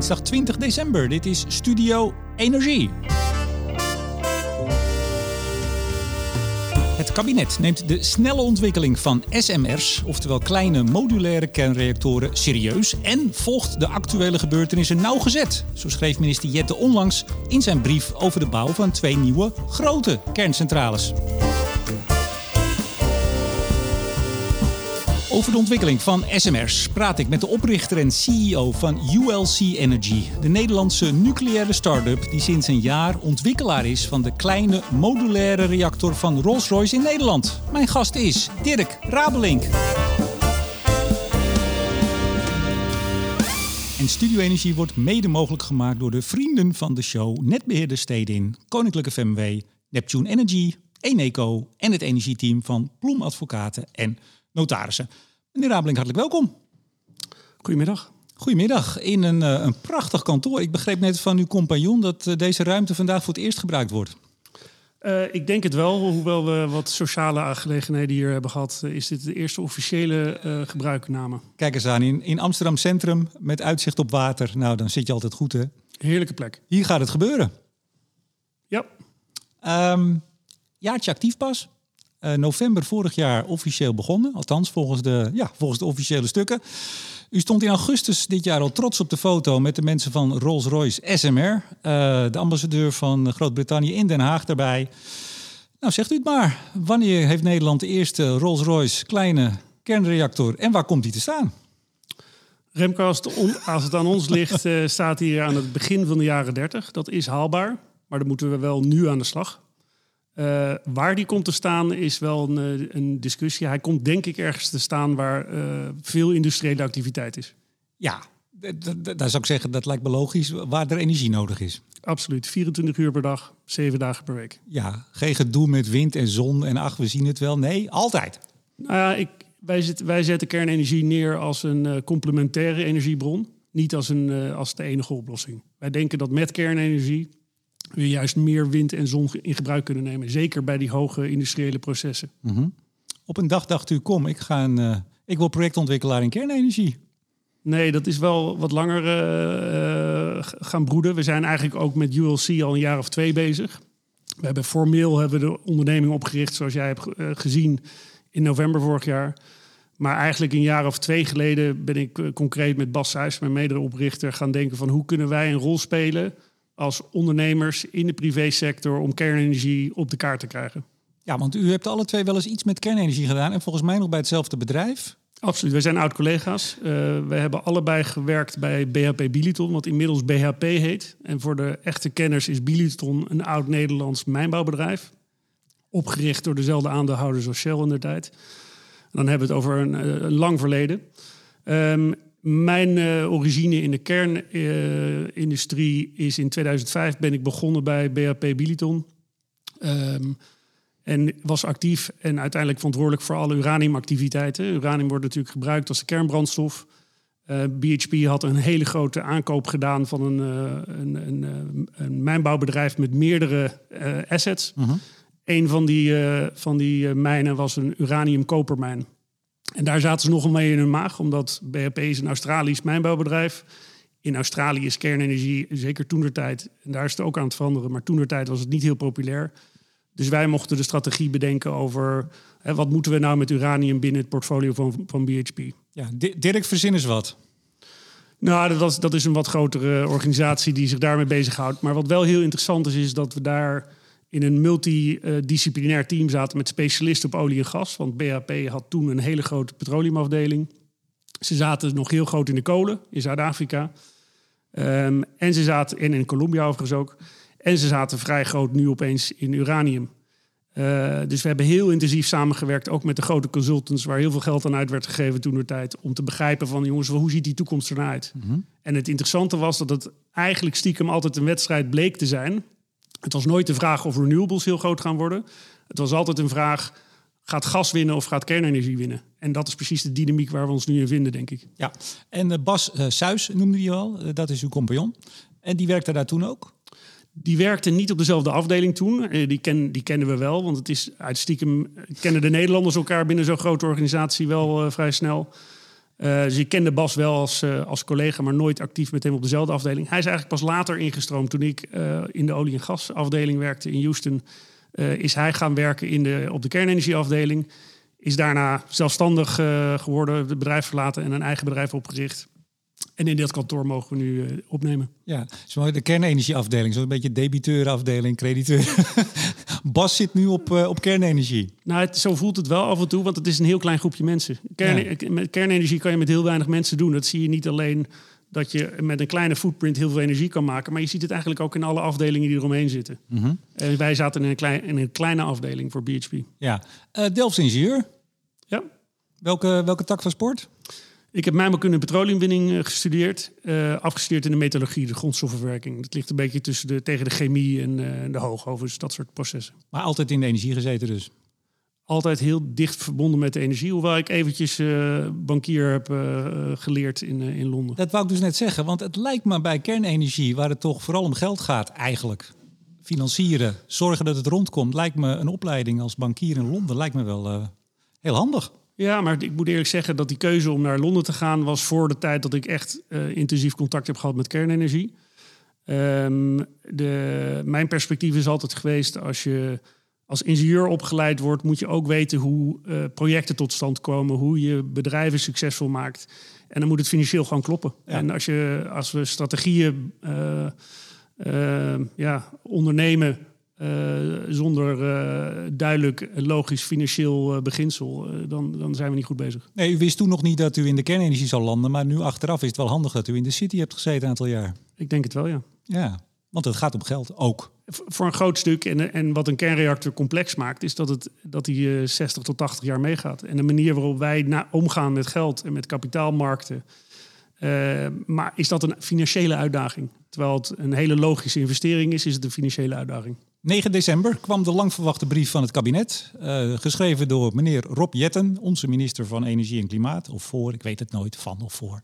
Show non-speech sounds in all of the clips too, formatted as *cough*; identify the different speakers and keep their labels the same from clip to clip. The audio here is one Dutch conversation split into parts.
Speaker 1: dinsdag 20 december. Dit is Studio Energie. Het kabinet neemt de snelle ontwikkeling van SMR's, oftewel kleine modulaire kernreactoren, serieus en volgt de actuele gebeurtenissen nauwgezet. Zo schreef minister Jette onlangs in zijn brief over de bouw van twee nieuwe grote kerncentrales. Over de ontwikkeling van SMR's praat ik met de oprichter en CEO van ULC Energy, de Nederlandse nucleaire start-up die sinds een jaar ontwikkelaar is van de kleine modulaire reactor van Rolls-Royce in Nederland. Mijn gast is Dirk Rabelink. En Studio Energie wordt mede mogelijk gemaakt door de vrienden van de show Netbeheerder Stedin, Koninklijke FMW, Neptune Energy, Eneco en het energieteam van Bloem Advocaten en notarissen. Meneer Rabeling, hartelijk welkom.
Speaker 2: Goedemiddag.
Speaker 1: Goedemiddag. In een, uh, een prachtig kantoor. Ik begreep net van uw compagnon dat uh, deze ruimte vandaag voor het eerst gebruikt wordt.
Speaker 2: Uh, ik denk het wel. Hoewel we wat sociale aangelegenheden hier hebben gehad, is dit de eerste officiële gebruikname.
Speaker 1: Kijk eens aan, in, in Amsterdam Centrum met uitzicht op water. Nou, dan zit je altijd goed, hè?
Speaker 2: Heerlijke plek.
Speaker 1: Hier gaat het gebeuren.
Speaker 2: Ja.
Speaker 1: Um, jaartje actief pas. Uh, november vorig jaar officieel begonnen. Althans, volgens de, ja, volgens de officiële stukken. U stond in augustus dit jaar al trots op de foto met de mensen van Rolls-Royce SMR. Uh, de ambassadeur van Groot-Brittannië in Den Haag daarbij. Nou, zegt u het maar. Wanneer heeft Nederland de eerste Rolls-Royce kleine kernreactor en waar komt die te staan?
Speaker 2: Remco, als het, aan ons ligt, uh, staat hij aan het begin van de jaren 30. Dat is haalbaar, maar dan moeten we wel nu aan de slag. Uh, waar die komt te staan is wel een, eh, een, discussie. Hij komt denk ik ergens te staan waar uh, veel industriële activiteit is.
Speaker 1: Ja, daar zou ik zeggen, dat lijkt me logisch, waar er energie nodig is.
Speaker 2: Absoluut, 24 uur per dag, 7 dagen per week.
Speaker 1: Ja, geen gedoe met wind en zon en ach, we zien het wel. Nee, altijd.
Speaker 2: Nou ja, ik, wij, wij zetten kernenergie neer als een uh, complementaire energiebron. Niet als, een, als de enige oplossing. Wij denken dat met kernenergie we juist meer wind en zon in gebruik kunnen nemen. Zeker bij die hoge industriële processen.
Speaker 1: Mm -hmm. Op een dag dacht u, kom, ik, ga een, uh, ik wil projectontwikkelaar in kernenergie.
Speaker 2: Nee, dat is wel wat langer uh, gaan broeden. We zijn eigenlijk ook met ULC al een jaar of twee bezig. We hebben formeel hebben we de onderneming opgericht, zoals jij hebt uh, gezien, in november vorig jaar. Maar eigenlijk een jaar of twee geleden ben ik concreet met Bas Suis, mijn mede-oprichter, gaan denken van hoe kunnen wij een rol spelen als ondernemers in de privésector om kernenergie op de kaart te krijgen.
Speaker 1: Ja, want u hebt alle twee wel eens iets met kernenergie gedaan en volgens mij nog bij hetzelfde bedrijf.
Speaker 2: Absoluut, wij zijn oud-collega's. Uh, we hebben allebei gewerkt bij BHP Biliton, wat inmiddels BHP heet. En voor de echte kenners is Biliton een oud-Nederlands mijnbouwbedrijf. Opgericht door dezelfde aandeelhouders als Shell in de tijd. En dan hebben we het over een, een lang verleden. Um, mijn uh, origine in de kernindustrie is in 2005 ben ik begonnen bij BHP Biliton. Um, en was actief en uiteindelijk verantwoordelijk voor alle uraniumactiviteiten. Uranium wordt natuurlijk gebruikt als kernbrandstof. Uh, BHP had een hele grote aankoop gedaan van een, een, een, een mijnbouwbedrijf met meerdere assets. Uh -huh. Een van die, van die mijnen was een uraniumkopermijn. En daar zaten ze nogal mee in hun maag, omdat BHP is een Australisch mijnbouwbedrijf. In Australië is kernenergie, zeker toenertijd, en daar is het ook aan het veranderen, maar toenertijd was het niet heel populair. Dus wij mochten de strategie bedenken over hè, wat moeten we nou met uranium binnen het portfolio van, van BHP.
Speaker 1: Ja, Dirk, verzin eens wat.
Speaker 2: Nou, dat, dat is een wat grotere organisatie die zich daarmee bezighoudt. Maar wat wel heel interessant is, is dat we daar in een multidisciplinair team zaten met specialisten op olie en gas. Want BHP had toen een hele grote petroleumafdeling. Ze zaten nog heel groot in de kolen in Zuid-Afrika. Um, en ze zaten, en in Colombia overigens ook. En ze zaten vrij groot nu opeens in uranium. Uh, dus we hebben heel intensief samengewerkt, ook met de grote consultants, waar heel veel geld aan uit werd gegeven toen de tijd, om te begrijpen van jongens, hoe ziet die toekomst eruit? uit? Mm -hmm. En het interessante was dat het eigenlijk stiekem altijd een wedstrijd bleek te zijn het was nooit de vraag of renewables heel groot gaan worden. Het was altijd een vraag, gaat gas winnen of gaat kernenergie winnen? En dat is precies de dynamiek waar we ons nu in vinden, denk ik.
Speaker 1: Ja, en uh, Bas uh, Suis noemde je al, uh, dat is uw compagnon. En die werkte daar toen ook?
Speaker 2: Die werkte niet op dezelfde afdeling toen. Die, ken, die kennen we wel, want het is uit stiekem... kennen de Nederlanders elkaar binnen zo'n grote organisatie wel vrij snel... Uh, dus ik kende Bas wel als, uh, als collega, maar nooit actief met hem op dezelfde afdeling. Hij is eigenlijk pas later ingestroomd toen ik uh, in de olie- en gasafdeling werkte in Houston. is hij gaan werken in de, op de kernenergieafdeling. Is daarna zelfstandig geworden, het bedrijf verlaten en een eigen bedrijf opgericht. En in dit kantoor mogen we nu opnemen.
Speaker 1: Ja, de kernenergieafdeling, zo'n beetje debiteurafdeling, crediteur. *laughs* Bas zit nu op, uh, op kernenergie.
Speaker 2: Nou, het, zo voelt het wel af en toe, want het is een heel klein groepje mensen. Kern, Met kernenergie kan je met heel weinig mensen doen. Dat zie je niet alleen dat je met een kleine footprint heel veel energie kan maken, maar je ziet het eigenlijk ook in alle afdelingen die eromheen zitten. Mm -hmm. En wij zaten in een, klein, in een kleine afdeling voor BHP.
Speaker 1: Ja, uh, Delfts ingenieur.
Speaker 2: Ja.
Speaker 1: Welke, welke tak van sport?
Speaker 2: Ik heb mijnbouwkunde en petroleumwinning eh, gestudeerd. Uh, afgestudeerd in de metallurgie, de grondstoffenverwerking. Dat ligt een beetje tussen de, tegen de chemie en uh, de hoogovens, dat soort processen.
Speaker 1: Maar altijd in de energie gezeten dus?
Speaker 2: Altijd heel dicht verbonden met de energie. Hoewel ik eventjes uh, bankier heb geleerd in, in Londen.
Speaker 1: Dat wou ik dus net zeggen. Want het lijkt me bij kernenergie, waar het toch vooral om geld gaat eigenlijk... financieren, zorgen dat het rondkomt... lijkt me een opleiding als bankier in Londen lijkt me wel heel handig.
Speaker 2: Ja, maar ik moet eerlijk zeggen dat die keuze om naar Londen te gaan was voor de tijd dat ik echt uh, intensief contact heb gehad met kernenergie. Um, de, mijn perspectief is altijd geweest als je als ingenieur opgeleid wordt, moet je ook weten hoe uh, projecten tot stand komen, hoe je bedrijven succesvol maakt. En dan moet het financieel gewoon kloppen. Ja. En als, je, als we strategieën uh, ja, ondernemen zonder uh, duidelijk logisch financieel uh, beginsel, dan, dan zijn we niet goed bezig.
Speaker 1: Nee, u wist toen nog niet dat u in de kernenergie zou landen, maar nu achteraf is het wel handig dat u in de city hebt gezeten een aantal jaar.
Speaker 2: Ik denk het wel, ja.
Speaker 1: Ja, want het gaat om geld ook.
Speaker 2: Voor een groot stuk. En, en wat een kernreactor complex maakt, is dat, het, dat die 60 tot 80 jaar meegaat. En de manier waarop wij na, omgaan met geld en met kapitaalmarkten. maar is dat een financiële uitdaging? Terwijl het een hele logische investering is, is het een financiële uitdaging.
Speaker 1: 9 december kwam de lang verwachte brief van het kabinet. Uh, geschreven door meneer Rob Jetten, onze minister van Energie en Klimaat. Of voor, ik weet het nooit, van of voor.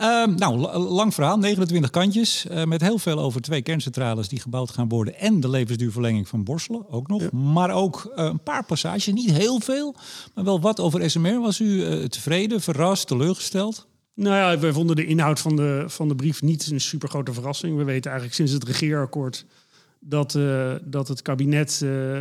Speaker 1: Uh, nou, lang verhaal, 29 kantjes. Uh, met heel veel over twee kerncentrales die gebouwd gaan worden. En de levensduurverlenging van Borselen ook nog. Ja. Maar ook een paar passages, niet heel veel. Maar wel wat over SMR. Was u tevreden, verrast, teleurgesteld?
Speaker 2: Nou ja, we vonden de inhoud van de, van de brief niet een super grote verrassing. We weten eigenlijk sinds het regeerakkoord dat, uh, dat het kabinet uh,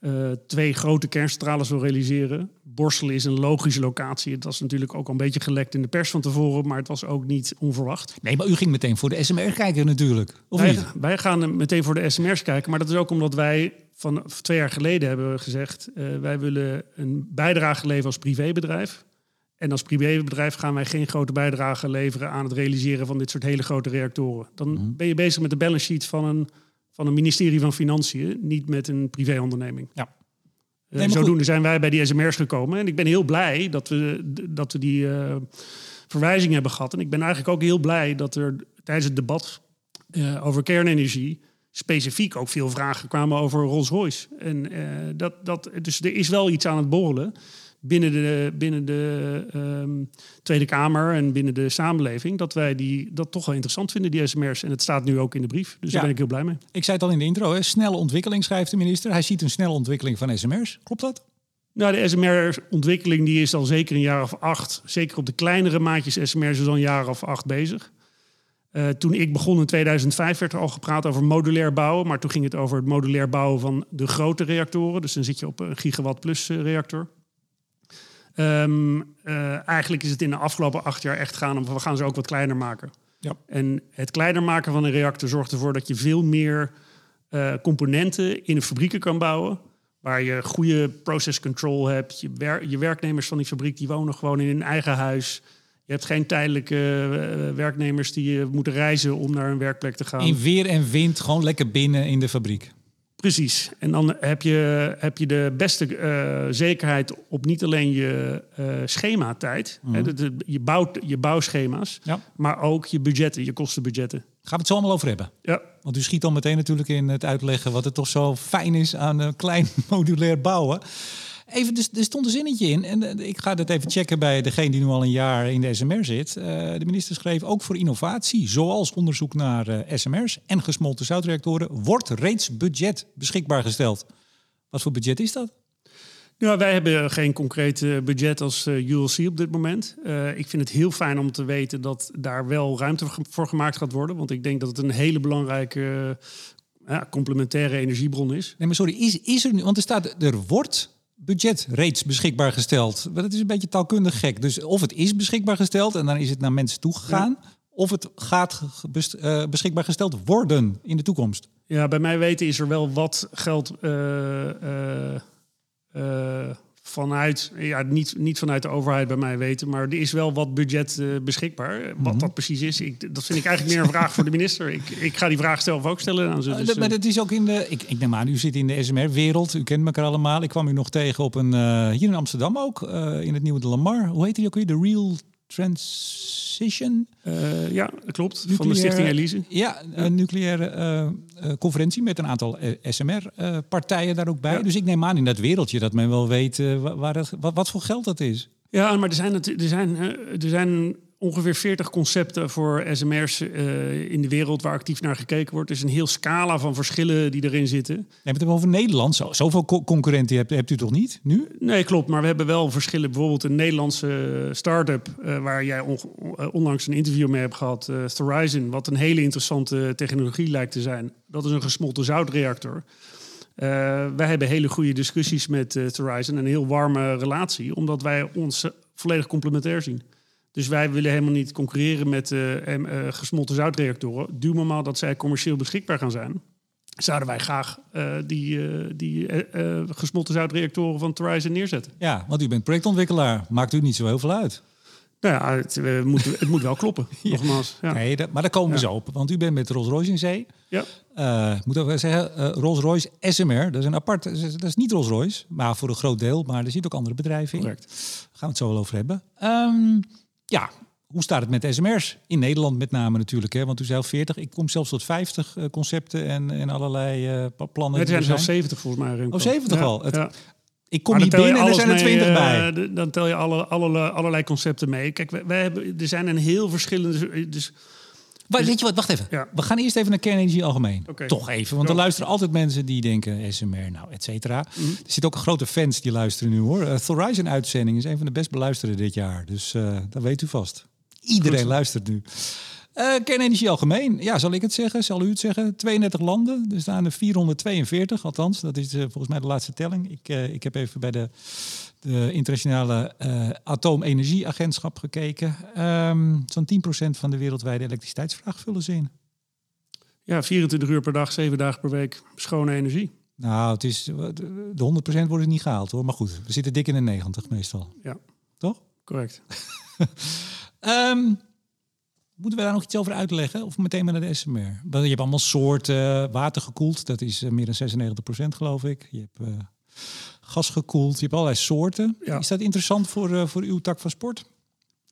Speaker 2: uh, twee grote kerncentrales wil realiseren. Borselen is een logische locatie. Het was natuurlijk ook al een beetje gelekt in de pers van tevoren, maar het was ook niet onverwacht.
Speaker 1: Nee, maar u ging meteen voor de SMR kijken natuurlijk. Of
Speaker 2: wij,
Speaker 1: niet?
Speaker 2: wij gaan meteen voor de SMR's kijken, maar dat is ook omdat wij van twee jaar geleden hebben gezegd: wij willen een bijdrage leveren als privébedrijf. En als privébedrijf gaan wij geen grote bijdrage leveren aan het realiseren van dit soort hele grote reactoren. Dan mm-hmm. ben je bezig met de balance sheet van een, van een ministerie van Financiën, niet met een privéonderneming.
Speaker 1: Ja.
Speaker 2: Uh, nee, zodoende zijn wij bij die SMR's gekomen. En ik ben heel blij dat we, dat we die uh, verwijzing hebben gehad. En ik ben eigenlijk ook heel blij dat er tijdens het debat uh, over kernenergie specifiek ook veel vragen kwamen over Rolls-Royce. En dat, dat, dus er is wel iets aan het borrelen binnen de, binnen de um, Tweede Kamer en binnen de samenleving, dat wij die, dat toch wel interessant vinden, die SMR's. En het staat nu ook in de brief. Dus ja. daar ben ik heel blij mee.
Speaker 1: Ik zei het al in de intro, hè? snelle ontwikkeling, schrijft de minister. Hij ziet een snelle ontwikkeling van SMR's. Klopt dat?
Speaker 2: Nou, de SMR-ontwikkeling die is al zeker een jaar of acht, zeker op de kleinere maatjes SMR's, is al een jaar of acht bezig. Uh, toen ik begon in 2005 werd er al gepraat over modulair bouwen, maar toen ging het over het modulair bouwen van de grote reactoren. Dus dan zit je op een gigawatt plus reactor. Um, uh, eigenlijk is het in de afgelopen acht jaar echt gaan om we gaan ze ook wat kleiner maken.
Speaker 1: Ja.
Speaker 2: En het kleiner maken van een reactor zorgt ervoor dat je veel meer uh, componenten in de fabrieken kan bouwen. Waar je goede process control hebt. Je, wer je, werknemers van die fabriek die wonen gewoon in hun eigen huis. Je hebt geen tijdelijke uh, werknemers die moeten reizen om naar een werkplek te gaan.
Speaker 1: In weer en wind gewoon lekker binnen in de fabriek.
Speaker 2: Precies. En dan heb je, heb je de beste uh, zekerheid op niet alleen je uh, schematijd, mm. hè, de, de, je, bouwt, je bouwschema's,
Speaker 1: ja.
Speaker 2: maar ook je budgetten, je kostenbudgetten.
Speaker 1: Gaan we het zo allemaal over hebben?
Speaker 2: Ja.
Speaker 1: Want u schiet dan meteen natuurlijk in het uitleggen wat er toch zo fijn is aan een klein *laughs* modulair bouwen. Even, dus, er stond een zinnetje in. En ik ga dat even checken bij degene die nu al een jaar in de SMR zit. Uh, de minister schreef ook voor innovatie, zoals onderzoek naar uh, SMR's en gesmolten zoutreactoren, wordt reeds budget beschikbaar gesteld. Wat voor budget is dat?
Speaker 2: Ja, wij hebben geen concreet eh, budget als ULC op dit moment. Uh, ik vind het heel fijn om te weten dat daar wel ruimte voor gemaakt gaat worden. Want ik denk dat het een hele belangrijke ja, complementaire energiebron is.
Speaker 1: Nee, maar sorry, is, is er nu, want er staat, er wordt budget reeds beschikbaar gesteld. Maar dat is een beetje taalkundig gek. Dus of het is beschikbaar gesteld en dan is het naar mensen toegegaan. Ja. Of het gaat beschikbaar gesteld worden in de toekomst.
Speaker 2: Ja, bij mij weten is er wel wat geld uh, vanuit, ja, niet, niet vanuit de overheid bij mij weten, maar er is wel wat budget uh, beschikbaar. Wat
Speaker 1: Mhm.
Speaker 2: dat precies is, ik, dat vind ik eigenlijk meer een vraag voor de minister. Ik, ik ga die vraag zelf ook stellen aan ze. Dus,
Speaker 1: Uh, maar dat is ook in de. Ik, ik neem aan, u zit in de SMR-wereld. U kent elkaar allemaal. Ik kwam u nog tegen op een. Uh, hier in Amsterdam ook. In het nieuwe de Lamar. Hoe heet die ook weer? De Real Transition?
Speaker 2: Uh, ja, klopt. Nucleaire, van de Stichting Elise.
Speaker 1: Ja, een nucleaire uh, conferentie met een aantal SMR-partijen daar ook bij. Ja. Dus ik neem aan in dat wereldje dat men wel weet waar het, wat, wat voor geld dat is.
Speaker 2: Ja, maar er zijn, er zijn, er zijn ongeveer 40 concepten voor SMR's uh, in de wereld waar actief naar gekeken wordt. Er is een heel scala van verschillen die erin zitten.
Speaker 1: Nee, maar het over Nederland. Zo, zoveel co concurrenten hebt, hebt u toch niet nu?
Speaker 2: Nee, klopt. Maar we hebben wel verschillen. Bijvoorbeeld een Nederlandse start-up uh, waar jij on onlangs een interview mee hebt gehad, uh, Thorizon, wat een hele interessante technologie lijkt te zijn. Dat is een gesmolten zoutreactor. Uh, wij hebben hele goede discussies met uh, Horizon, een heel warme relatie, omdat wij ons volledig complementair zien. Dus wij willen helemaal niet concurreren met uh, gesmolten zoutreactoren. Duw maar maar dat zij commercieel beschikbaar gaan zijn. Zouden wij graag uh, die, uh, die gesmolten zoutreactoren van Horizon neerzetten.
Speaker 1: Ja, want u bent projectontwikkelaar. Maakt u niet zo heel veel uit.
Speaker 2: Nou ja, het, moet, het moet wel kloppen, *laughs* ja. nogmaals. Ja.
Speaker 1: Nee, dat, maar daar komen we ja. zo op. Want u bent met Rolls-Royce in zee.
Speaker 2: Ja.
Speaker 1: Ik moet ook wel zeggen, Rolls-Royce SMR, dat is een apart, dat is niet Rolls-Royce, maar voor een groot deel. Maar er zitten ook andere bedrijven in.
Speaker 2: Correct.
Speaker 1: Daar gaan we het zo wel over hebben. Um, ja, hoe staat het met SMR's? In Nederland met name natuurlijk, hè? want u zei 40. Ik kom zelfs tot 50 uh, concepten en, en allerlei uh, plannen.
Speaker 2: Er zijn zelfs 70 volgens mij.
Speaker 1: Oh, 70
Speaker 2: ja,
Speaker 1: al. Het,
Speaker 2: ja.
Speaker 1: Ik kom niet binnen en er zijn er 20
Speaker 2: mee,
Speaker 1: bij.
Speaker 2: Uh, dan tel je alle, alle, allerlei concepten mee. Kijk, wij, wij hebben, er zijn een heel verschillende... Dus,
Speaker 1: maar, weet je wat, wacht even.
Speaker 2: Ja.
Speaker 1: We gaan eerst even naar kernenergie algemeen.
Speaker 2: Okay.
Speaker 1: Toch even, want er luisteren altijd mensen die denken SMR, nou, et cetera.
Speaker 2: Mhm.
Speaker 1: Er zitten ook grote fans die luisteren nu hoor. Uh, Thorizon-uitzending is een van de best beluisterde dit jaar. Dus uh, dat weet u vast. Iedereen
Speaker 2: Goed.
Speaker 1: luistert nu. Uh, kernenergie algemeen. Ja, zal ik het zeggen? Zal u het zeggen? 32 landen. Er staan er 442, althans. Dat is uh, volgens mij de laatste telling. Ik, uh, ik heb even bij de, de internationale uh, atoomenergieagentschap gekeken. Um, Zo'n 10% van de wereldwijde elektriciteitsvraag vullen ze in.
Speaker 2: Ja, 24 uur per dag, 7 dagen per week. Schone energie.
Speaker 1: Nou, het is, de 100% wordt niet gehaald hoor. Maar goed, we zitten dik in de 90 meestal.
Speaker 2: Ja.
Speaker 1: Toch?
Speaker 2: Correct.
Speaker 1: um, *laughs* Moeten we daar nog iets over uitleggen? Of meteen maar naar de SMR? Je hebt allemaal soorten watergekoeld. Dat is meer dan 96% geloof ik. Je hebt uh, gas gekoeld. Je hebt allerlei soorten.
Speaker 2: Ja.
Speaker 1: Is dat interessant voor, uh, voor uw tak van sport?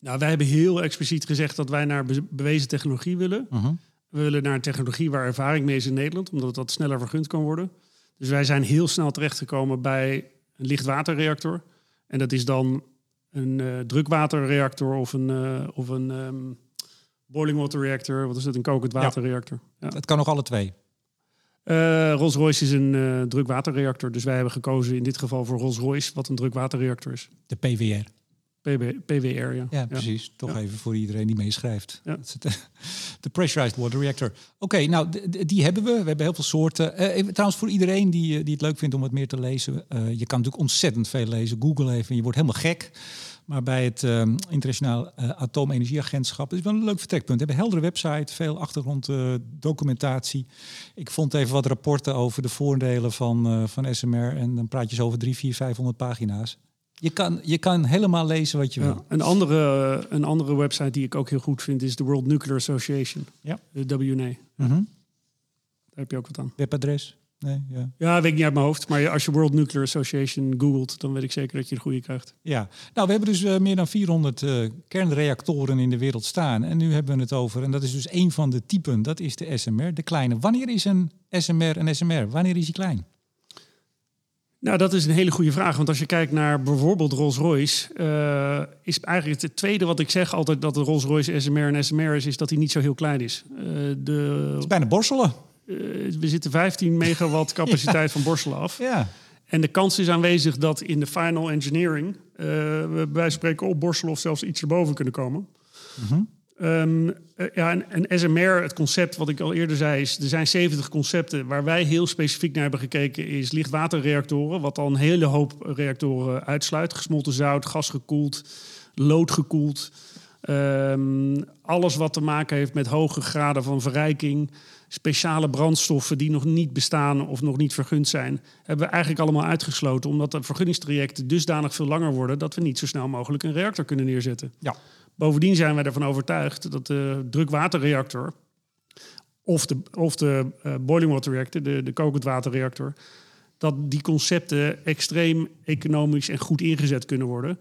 Speaker 2: Nou, wij hebben heel expliciet gezegd dat wij naar be bewezen technologie willen.
Speaker 1: Uh -huh.
Speaker 2: We willen naar een technologie waar ervaring mee is in Nederland. Omdat dat sneller vergund kan worden. Dus wij zijn heel snel terechtgekomen bij een lichtwaterreactor. En dat is dan een uh, drukwaterreactor of een... of een um, boiling water reactor, wat is het, een kokend waterreactor.
Speaker 1: Ja. Het kan nog alle twee.
Speaker 2: Uh, Rolls-Royce is een uh, drukwaterreactor, dus wij hebben gekozen in dit geval voor Rolls-Royce, wat een drukwaterreactor is.
Speaker 1: De PWR.
Speaker 2: PB, PWR, ja.
Speaker 1: Ja, ja. precies. Toch
Speaker 2: ja.
Speaker 1: even voor iedereen die meeschrijft.
Speaker 2: Ja. *laughs*
Speaker 1: De pressurized water reactor. Oké, okay, nou, die hebben we. We hebben heel veel soorten. Uh, even, trouwens, voor iedereen die, die het leuk vindt om wat meer te lezen. je kan natuurlijk ontzettend veel lezen. Google even, je wordt helemaal gek. Maar bij het uh, Internationaal uh, Atoomenergieagentschap is wel een leuk vertrekpunt. We hebben een heldere website, veel achtergronddocumentatie. ik vond even wat rapporten over de voordelen van, uh, van SMR. En dan praat je zo over 3, 4, 500 pagina's. Je kan, je kan helemaal lezen wat je
Speaker 2: ja,
Speaker 1: wil.
Speaker 2: Een andere, een andere website die ik ook heel goed vind is de World Nuclear Association.
Speaker 1: Ja.
Speaker 2: De WNA.
Speaker 1: Mm -hmm.
Speaker 2: Daar heb je ook wat aan.
Speaker 1: Webadres? Nee, ja.
Speaker 2: ja, weet ik niet uit mijn hoofd. Maar als je World Nuclear Association googelt, dan weet ik zeker dat je de goede krijgt.
Speaker 1: Ja, nou, we hebben dus uh, meer dan 400 uh, kernreactoren in de wereld staan. En nu hebben we het over, en dat is dus een van de typen, dat is de SMR, de kleine. Wanneer is een SMR een SMR? Wanneer is hij klein?
Speaker 2: Nou, dat is een hele goede vraag. Want als je kijkt naar bijvoorbeeld Rolls-Royce, uh, is eigenlijk het tweede wat ik zeg altijd dat de Rolls-Royce SMR een SMR is, is dat hij niet zo heel klein is.
Speaker 1: de, het is bijna borstelen.
Speaker 2: Uh, we zitten 15 megawatt capaciteit *laughs* van borstelen af.
Speaker 1: Ja.
Speaker 2: En de kans is aanwezig dat in de final engineering uh, we bij spreken opborstelen of zelfs iets erboven kunnen komen. Um, ja, en, en, SMR, het concept wat ik al eerder zei, is er zijn 70 concepten. Waar wij heel specifiek naar hebben gekeken, is lichtwaterreactoren. Wat dan een hele hoop reactoren uitsluit. Gesmolten zout, gasgekoeld, loodgekoeld. Um, alles wat te maken heeft met hoge graden van verrijking speciale brandstoffen die nog niet bestaan of nog niet vergund zijn, hebben we eigenlijk allemaal uitgesloten, omdat de vergunningstrajecten dusdanig veel langer worden dat we niet zo snel mogelijk een reactor kunnen neerzetten.
Speaker 1: Ja.
Speaker 2: Bovendien zijn wij ervan overtuigd dat de drukwaterreactor of de, of de uh, boiling water reactor, de, de kokend waterreactor, dat die concepten extreem economisch en goed ingezet kunnen worden.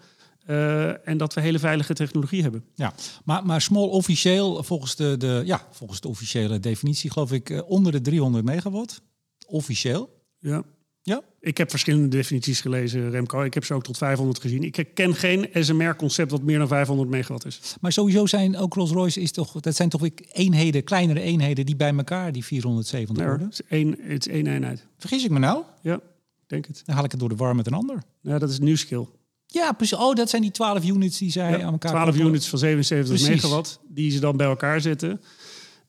Speaker 2: Uh, en dat we hele veilige technologie hebben.
Speaker 1: Ja, maar, maar small officieel, volgens de, de, ja, volgens de officiële definitie, geloof ik, uh, onder de 300 megawatt. Officieel.
Speaker 2: Ja.
Speaker 1: Ja.
Speaker 2: Ik heb verschillende definities gelezen, Remco. Ik heb ze ook tot 500 gezien. Ik ken geen SMR-concept dat meer dan 500 megawatt is.
Speaker 1: Maar sowieso zijn ook Rolls-Royce is toch, dat zijn toch weer eenheden, kleinere eenheden die bij elkaar die 470
Speaker 2: nee,
Speaker 1: worden?
Speaker 2: Het is, één, het is één eenheid.
Speaker 1: Vergis ik me nou?
Speaker 2: Ja, denk het.
Speaker 1: Dan haal ik het door de war met een ander.
Speaker 2: Ja, dat is nieuw skill.
Speaker 1: Ja, precies. Oh, dat zijn die 12 units die zij
Speaker 2: Ja,
Speaker 1: aan elkaar
Speaker 2: 12
Speaker 1: koppelen.
Speaker 2: units van 77
Speaker 1: Precies.
Speaker 2: megawatt, die ze dan bij elkaar zetten.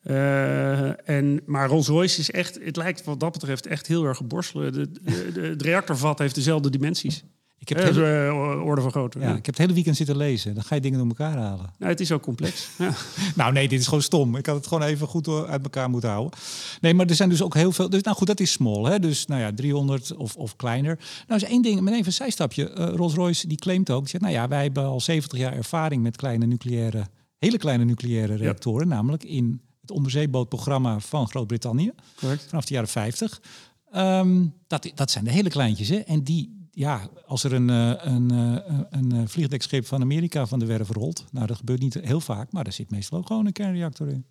Speaker 2: Eh, en, maar Rolls-Royce is echt, het lijkt wat dat betreft echt heel erg geborstelen. De, de, de, het reactorvat heeft dezelfde dimensies.
Speaker 1: Ik heb,
Speaker 2: Eh,
Speaker 1: het hele,
Speaker 2: eh, orde van grootte.
Speaker 1: ja,
Speaker 2: Ja.
Speaker 1: ik heb het hele weekend zitten lezen. Dan ga je dingen door elkaar halen.
Speaker 2: Nou, het is ook complex. *laughs* Ja.
Speaker 1: Nou nee, dit is gewoon stom. Ik had het gewoon even goed door- uit elkaar moeten houden. Nee, maar er zijn dus ook heel veel... Dus, nou goed, dat is small. Hè? Dus nou ja, 300 of, of kleiner. Nou is één ding, met even een zijstapje. Eh, Rolls-Royce die claimt ook... Die zegt, nou ja, wij hebben al 70 jaar ervaring met kleine nucleaire... hele kleine nucleaire reactoren. Namelijk in het onderzeebootprogramma van Groot-Brittannië. Vanaf de jaren 50. Ehm, dat, dat zijn de hele kleintjes. Hè? En die, ja, als er een, eh, een, eh, een eh, vliegdekschip van Amerika van de werf rolt, nou dat gebeurt niet heel vaak, maar daar zit meestal ook gewoon een kernreactor in.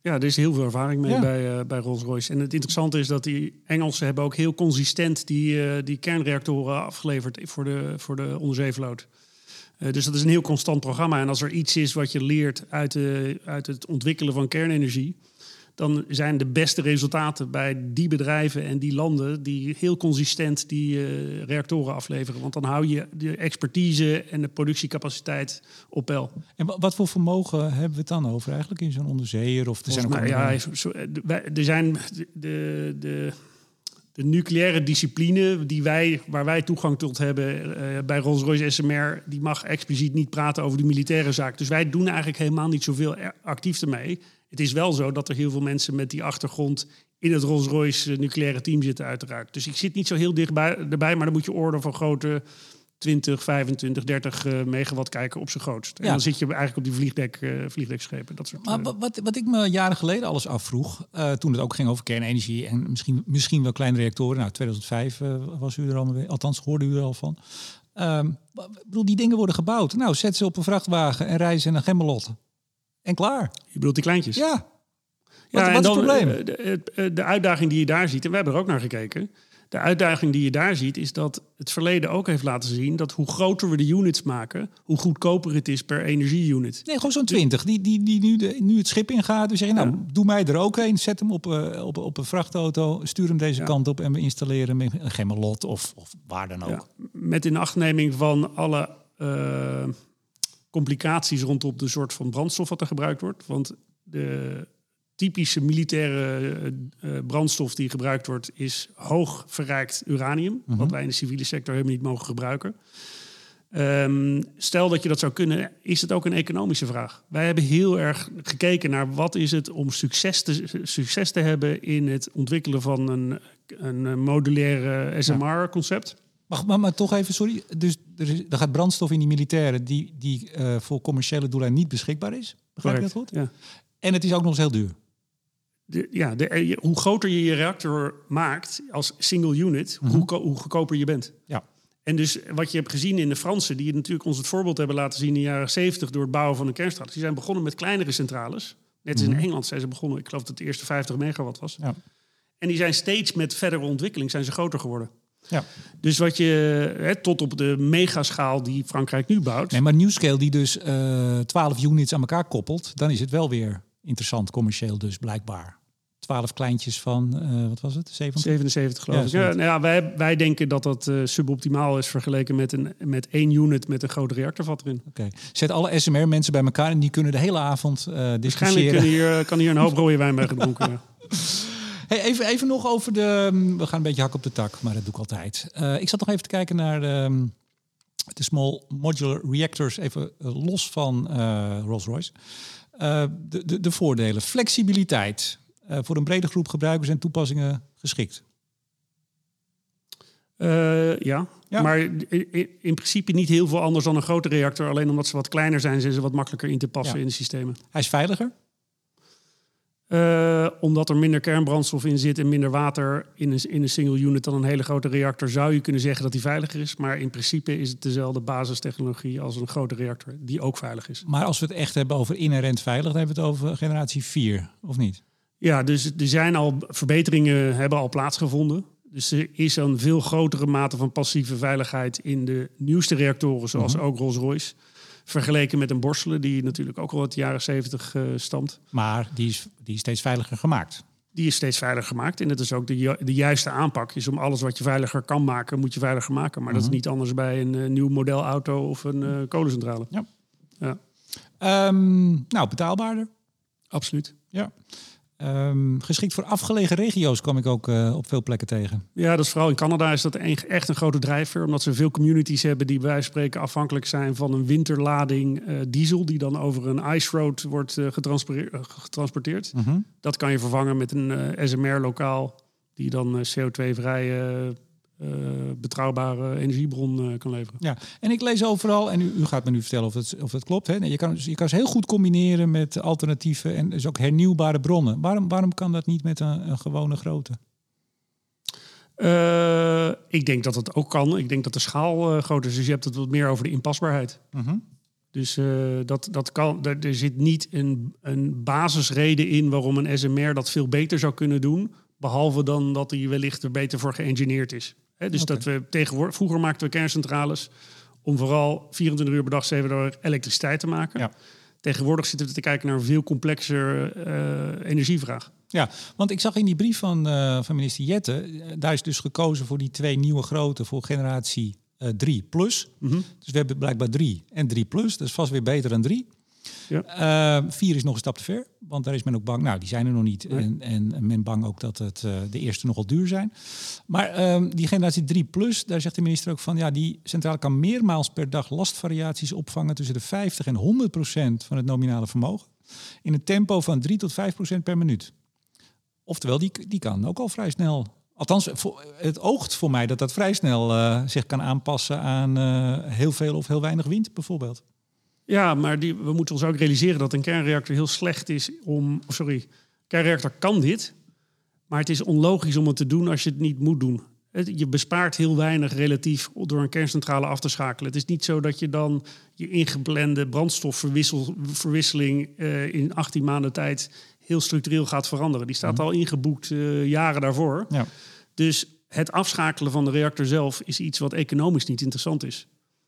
Speaker 2: Ja, er is heel veel ervaring mee
Speaker 1: Ja.
Speaker 2: bij, bij Rolls-Royce. En het interessante is dat die Engelsen hebben ook heel consistent die, eh, die kernreactoren afgeleverd voor de, voor de onderzeevloot. Dus dat is een heel constant programma. En als er iets is wat je leert uit, de, uit het ontwikkelen van kernenergie, dan zijn de beste resultaten bij die bedrijven en die landen die heel consistent die eh, reactoren afleveren. Want dan hou je de expertise en de productiecapaciteit op peil.
Speaker 1: En wa- wat voor vermogen hebben we het dan over eigenlijk in zo'n onderzeeër? Of er zijn ook
Speaker 2: ja, eh, er zijn de, de, de, de nucleaire discipline die wij, waar wij toegang tot hebben eh, bij Rolls-Royce SMR, die mag expliciet niet praten over de militaire zaak. Dus wij doen eigenlijk helemaal niet zoveel er- actief ermee. Het is wel zo dat er heel veel mensen met die achtergrond in het Rolls-Royce eh, nucleaire team zitten uiteraard. Dus ik zit niet zo heel dichtbij erbij, maar dan moet je orde van grote 20, 25, 30 eh, megawatt kijken op zijn grootst. En
Speaker 1: Ja.
Speaker 2: dan zit je eigenlijk op die vliegdek, eh, vliegdekschepen. Dat soort,
Speaker 1: Maar
Speaker 2: eh,
Speaker 1: wa- wat, wat ik me jaren geleden alles afvroeg, toen het ook ging over kernenergie en misschien, misschien wel kleine reactoren. Nou, 2005 eh, was u er al mee, althans hoorde u er al van. Ehm, ik bedoel, die dingen worden gebouwd. Nou, zet ze op een vrachtwagen en rijden ze naar Gemmelot. En klaar.
Speaker 2: je bedoelt die kleintjes?
Speaker 1: Ja. Wat,
Speaker 2: Ja,
Speaker 1: wat is het probleem?
Speaker 2: eh, De, het- eh, de uitdaging die je daar ziet, en we hebben er ook naar gekeken. De uitdaging die je daar ziet, is dat het verleden ook heeft laten zien dat hoe groter we de units maken, hoe goedkoper het is per energie-unit.
Speaker 1: Nee, gewoon zo'n 20. Die, die, die nu, de, nu het schip ingaat. Dus zeggen, nou,
Speaker 2: Ja.
Speaker 1: doe mij er ook een. Zet hem op, eh, op, op een vrachtauto. Stuur hem deze
Speaker 2: Ja.
Speaker 1: kant op en we installeren hem in een Gemmelot of, of waar dan ook.
Speaker 2: Ja, met inachtneming van alle eh, complicaties rondom de soort van brandstof wat er gebruikt wordt. Want de typische militaire eh, eh, brandstof die gebruikt wordt, is hoog verrijkt uranium. Wat wij in de civiele sector helemaal niet mogen gebruiken. Ehm, stel dat je dat zou kunnen, is het ook een economische vraag. Wij hebben heel erg gekeken naar wat is het om succes te, succes te hebben in het ontwikkelen van een, een modulaire SMR-concept.
Speaker 1: Maar, maar toch even, sorry. Dus er, is, er gaat brandstof in die militairen die, die eh, voor commerciële doeleinden niet beschikbaar is. Begrijp je dat goed?
Speaker 2: Ja.
Speaker 1: En het is ook nog eens heel duur.
Speaker 2: De, ja, de, eh, hoe groter je je reactor maakt als single unit, hoe, goedko- hoe goedkoper je bent.
Speaker 1: Ja.
Speaker 2: En dus wat je hebt gezien in de Fransen, die natuurlijk ons het voorbeeld hebben laten zien in de jaren 70 door het bouwen van een kerncentrale. Die zijn begonnen met kleinere centrales. Net als in Engeland zijn ze begonnen, ik geloof dat het de eerste 50 megawatt was.
Speaker 1: Ja.
Speaker 2: En die zijn steeds met verdere ontwikkeling zijn ze groter geworden.
Speaker 1: Ja.
Speaker 2: Dus wat je, hè, tot op de megaschaal die Frankrijk nu bouwt.
Speaker 1: Nee, maar Newscale die dus eh 12 units aan elkaar koppelt, dan is het wel weer interessant commercieel dus blijkbaar. 12 kleintjes van, uh, wat was het? 70?
Speaker 2: 77 geloof ja, ik. Ja, nou ja, wij, wij denken dat dat uh, suboptimaal is vergeleken met, een, met één unit met een grote reactorvat erin.
Speaker 1: Oké. Zet alle SMR-mensen bij elkaar en die kunnen de hele avond uh, discussiëren.
Speaker 2: Waarschijnlijk hier, kan hier een hoop rode wijn bij gedronken *laughs*
Speaker 1: Hey, even, even nog over de. Mm, we gaan een beetje hak op de tak, maar dat doe ik altijd. ik zat nog even te kijken naar de, mm, de small modular reactors, even los van Rolls-Royce. de, de, de voordelen. Flexibiliteit. Eh, voor een brede groep gebruikers en toepassingen geschikt?
Speaker 2: Uh, ja. maar in, principe niet heel veel anders dan een grote reactor. Alleen omdat ze wat kleiner zijn, zijn ze wat makkelijker in te passen in de systemen.
Speaker 1: Hij is veiliger?
Speaker 2: Uh, omdat er minder kernbrandstof in zit en minder water in een, in een single unit dan een hele grote reactor, zou je kunnen zeggen dat hij veiliger is. Maar in principe is het dezelfde basistechnologie als een grote reactor, die ook veilig is.
Speaker 1: Maar als we het echt hebben over inherent veilig, dan hebben we het over generatie 4, of niet?
Speaker 2: Ja, dus er zijn al verbeteringen hebben al plaatsgevonden. Dus er is een veel grotere mate van passieve veiligheid in de nieuwste reactoren, zoals mhm. ook Rolls-Royce. Vergeleken met een Borselen, die natuurlijk ook al uit de jaren 70 uh, eh, stamt.
Speaker 1: Maar die is, die is steeds veiliger gemaakt.
Speaker 2: Die is steeds veiliger gemaakt. En dat is ook de, de juiste aanpak. Is om alles wat je veiliger kan maken, moet je veiliger maken. Maar dat is mhm. niet anders bij een uh, nieuw model auto of een uh, kolencentrale.
Speaker 1: Ja. ja. Um, nou, betaalbaarder.
Speaker 2: Absoluut.
Speaker 1: Ja. Um, geschikt voor afgelegen regio's kwam ik ook uh, op veel plekken tegen.
Speaker 2: Ja, dat is vooral in Canada is dat een, echt een grote drijver. Omdat ze veel communities hebben die bij wijze van spreken afhankelijk zijn van een winterlading uh, diesel. Die dan over een ice road wordt uh, getransporteerd. -hmm. Dat kan je vervangen met een SMR lokaal. Die dan CO2-vrije uh, betrouwbare energiebron uh, kan leveren.
Speaker 1: Ja, en ik lees overal, en u, u gaat me nu vertellen of het, of het klopt. Hè? Je, kan, je kan ze heel goed combineren met alternatieven en dus ook hernieuwbare bronnen. Waarom, waarom kan dat niet met een, een gewone grote?
Speaker 2: Uh, ik denk dat het ook kan. Ik denk dat de schaal groter is. Dus je hebt het wat meer over de inpasbaarheid. Mhm. -huh. Dus dat, dat kan, er zit niet een, een basisreden in waarom een SMR dat veel beter zou kunnen doen. Behalve dan dat hij wellicht er beter voor geëngineerd is dus dat we tegenwoordig, vroeger maakten we kerncentrales om vooral 24 uur per dag 7 uur elektriciteit te maken. Ja. Tegenwoordig zitten we te kijken naar een veel complexer uh, energievraag.
Speaker 1: Ja, want ik zag in die brief van, uh, van minister Jette, eh, daar is dus gekozen voor die twee nieuwe grote voor generatie 3 plus. Mm -hmm. Dus we hebben blijkbaar 3 en 3 plus. Dat is vast weer beter dan 3. Ja. Uh, vier is nog een stap te ver, want daar is men ook bang. Nou, die zijn er nog niet. En, en men bang ook dat het, uh, de eerste nogal duur zijn. Maar uh, die generatie 3 plus, daar zegt de minister ook van... ja, die centrale kan meermaals per dag lastvariaties opvangen... tussen de 50 en 100 procent van het nominale vermogen... in een tempo van 3 tot 5 procent per minuut. Oftewel, die, die kan ook al vrij snel Althans, het oogt voor mij dat dat vrij snel uh, zich kan aanpassen aan uh, heel veel of heel weinig wind, bijvoorbeeld.
Speaker 2: Ja, maar die, we moeten ons ook realiseren dat een kernreactor heel slecht is om. Sorry, een kernreactor kan dit, maar het is onlogisch om het te doen als je het niet moet doen. Je bespaart heel weinig relatief door een kerncentrale af te schakelen. Het is niet zo dat je dan je ingeblende brandstofverwisseling uh, in 18 maanden tijd heel structureel gaat veranderen. Die staat mhm. al ingeboekt uh, jaren daarvoor. Ja. Dus het afschakelen van de reactor zelf is iets wat economisch niet interessant is.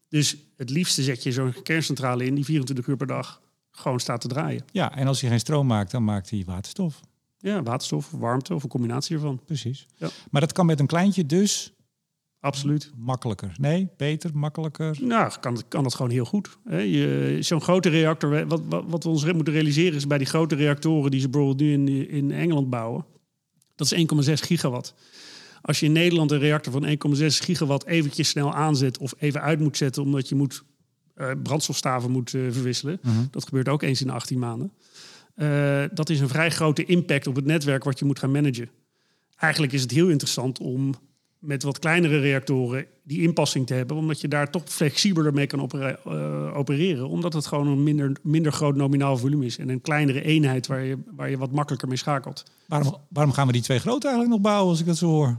Speaker 2: Dus het liefste zet je zo'n kerncentrale in die 24 uur per dag gewoon staat te draaien.
Speaker 1: Ja, en als hij geen stroom maakt, dan maakt hij waterstof.
Speaker 2: Ja, waterstof, warmte of een combinatie ervan.
Speaker 1: Precies. Ja. Maar dat kan met een kleintje dus
Speaker 2: Absoluut.
Speaker 1: Makkelijker. Nee, beter, makkelijker.
Speaker 2: Nou, kan, kan dat gewoon heel goed. Zo'n grote reactor, wat, wat, wat, we ons moeten realiseren is bij die grote reactoren die ze bijvoorbeeld nu in, in Engeland bouwen, dat is 1,6 gigawatt. Als je in Nederland een reactor van 1,6 gigawatt eventjes snel aanzet of even uit moet zetten omdat je moet, uh, brandstofstaven moet uh, verwisselen, mhm. dat gebeurt ook eens in de 18 maanden. Uh, dat is een vrij grote impact op het netwerk wat je moet gaan managen. Eigenlijk is het heel interessant om met wat kleinere reactoren die inpassing te hebben, omdat je daar toch flexibeler mee kan opereren, omdat het gewoon een minder, minder groot nominaal volume is en een kleinere eenheid waar je, waar je wat makkelijker mee schakelt.
Speaker 1: Waarom, waarom gaan we die twee grote eigenlijk nog bouwen als ik dat zo hoor?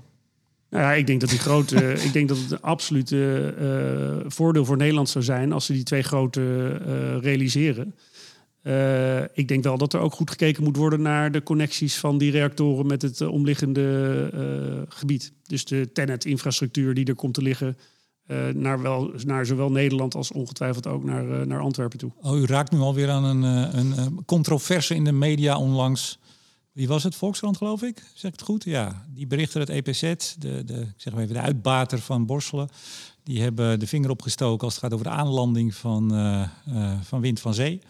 Speaker 2: Nou ja, ik denk dat die grote, *laughs* ik denk dat het een absolute uh, voordeel voor Nederland zou zijn als ze die twee grote uh, realiseren. Uh, ik denk wel dat er ook goed gekeken moet worden naar de connecties van die reactoren met het omliggende gebied. Dus de Tenet-infrastructuur die er komt te liggen. naar, wel, naar zowel Nederland als ongetwijfeld ook naar, naar Antwerpen toe.
Speaker 1: Oh, u raakt nu alweer aan een, een, een controverse in de media onlangs wie was het? Volkskrant, geloof ik. Zeg ik het goed? Ja, die berichten dat EPZ, de, de, ik zeg maar even, de uitbater van Borselen, die hebben de vinger opgestoken als het gaat over de aanlanding van, uh, uh, van wind van zee.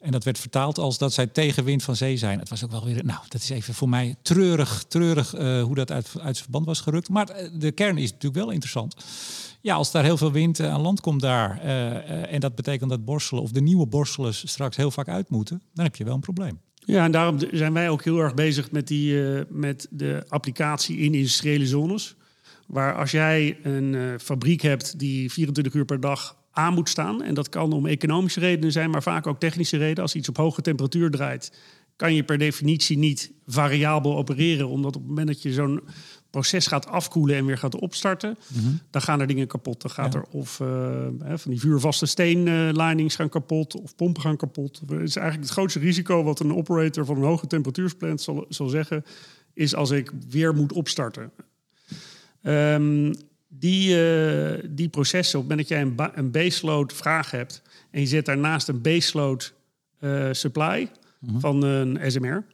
Speaker 1: En dat werd vertaald als dat zij tegen wind van zee zijn. Het was ook wel weer, nou, dat is even voor mij treurig, treurig uh, hoe dat uit, uit zijn verband was gerukt. Maar de kern is natuurlijk wel interessant. Ja, als daar heel veel wind aan land komt daar, en dat betekent dat borstelen of de nieuwe borstelen straks heel vaak uit moeten, dan heb je wel een probleem.
Speaker 2: Ja, en daarom zijn wij ook heel erg bezig met, die, uh, met de applicatie in industriële zones. Waar als jij een uh, fabriek hebt die 24 uur per dag aan moet staan, en dat kan om economische redenen zijn, maar vaak ook technische redenen. Als iets op hoge temperatuur draait, kan je per definitie niet variabel opereren, omdat op het moment dat je zo'n proces gaat afkoelen en weer gaat opstarten, mm -hmm. dan gaan er dingen kapot. Dan gaat ja. er of uh, van die vuurvaste steenlinings gaan kapot of pompen gaan kapot. Het is eigenlijk het grootste risico wat een operator van een hoge temperatuursplant zal, zal zeggen, is als ik weer moet opstarten. Um, die, uh, die processen, op het moment dat jij een, een baseload vraag hebt en je zet daarnaast een baseload uh, supply mm -hmm. van een SMR,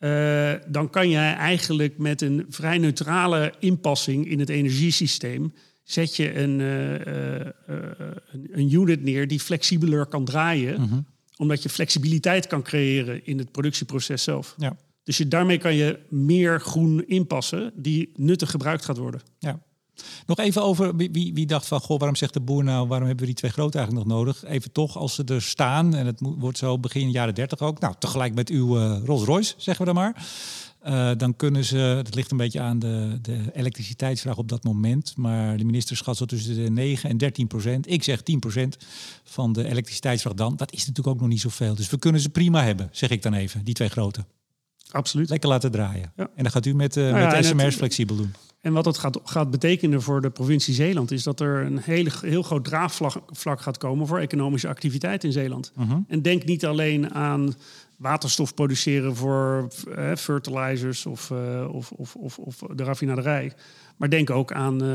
Speaker 2: uh, dan kan jij eigenlijk met een vrij neutrale inpassing in het energiesysteem zet je een, uh, uh, een unit neer die flexibeler kan draaien,
Speaker 1: Mhm.
Speaker 2: omdat je flexibiliteit kan creëren in het productieproces zelf.
Speaker 1: Ja.
Speaker 2: Dus je, daarmee kan je meer groen inpassen die nuttig gebruikt gaat worden.
Speaker 1: Ja. Nog even over wie, wie, wie, dacht van, goh, waarom zegt de boer nou, waarom hebben we die twee grote eigenlijk nog nodig? Even toch, als ze er staan, en het wordt zo begin jaren 30 ook, nou, tegelijk met uw uh, Rolls Royce, zeggen we dan maar. Uh, dan kunnen ze, het ligt een beetje aan de, de elektriciteitsvraag op dat moment, maar de minister schat zo tussen de 9 en 13 procent. Ik zeg 10 procent van de elektriciteitsvraag dan. Dat is natuurlijk ook nog niet zoveel. Dus we kunnen ze prima hebben, zeg ik dan even, die twee grote.
Speaker 2: Absoluut.
Speaker 1: Lekker laten draaien.
Speaker 2: Ja.
Speaker 1: En dan gaat u met, uh,
Speaker 2: Nou ja,
Speaker 1: met de SMR's flexibel doen.
Speaker 2: En wat dat gaat, gaat betekenen voor de provincie Zeeland, is dat er een hele, heel groot draagvlak vlak gaat komen voor economische activiteit in Zeeland.
Speaker 1: Mhm.
Speaker 2: En denk niet alleen aan waterstof produceren voor eh, fertilizers of, eh, of, of, of, of de raffinaderij. Maar denk ook aan eh,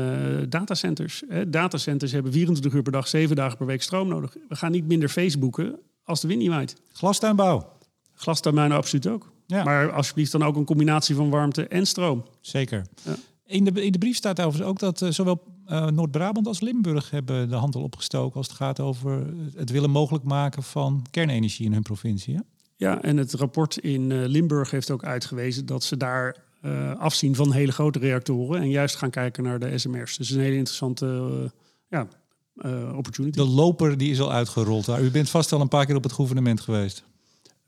Speaker 2: datacenters. Datacenters hebben 24 uur per dag, 7 dagen per week stroom nodig. We gaan niet minder Facebooken als de wind niet waait.
Speaker 1: Glastuinbouw.
Speaker 2: Glastuinbouw absoluut ook.
Speaker 1: Ja.
Speaker 2: Maar alsjeblieft dan ook een combinatie van warmte en stroom.
Speaker 1: Zeker.
Speaker 2: Ja.
Speaker 1: In, de, in de brief staat overigens ook dat eh, zowel eh, Noord-Brabant als Limburg hebben de hand al opgestoken als het gaat over het willen mogelijk maken van kernenergie in hun provincie. Hè?
Speaker 2: Ja, en het rapport in eh, Limburg heeft ook uitgewezen dat ze daar afzien van hele grote reactoren en juist gaan kijken naar de SMR's. Dus een hele interessante ja, opportunity.
Speaker 1: De loper die is al uitgerold. U bent vast al een paar keer op het gouvernement geweest.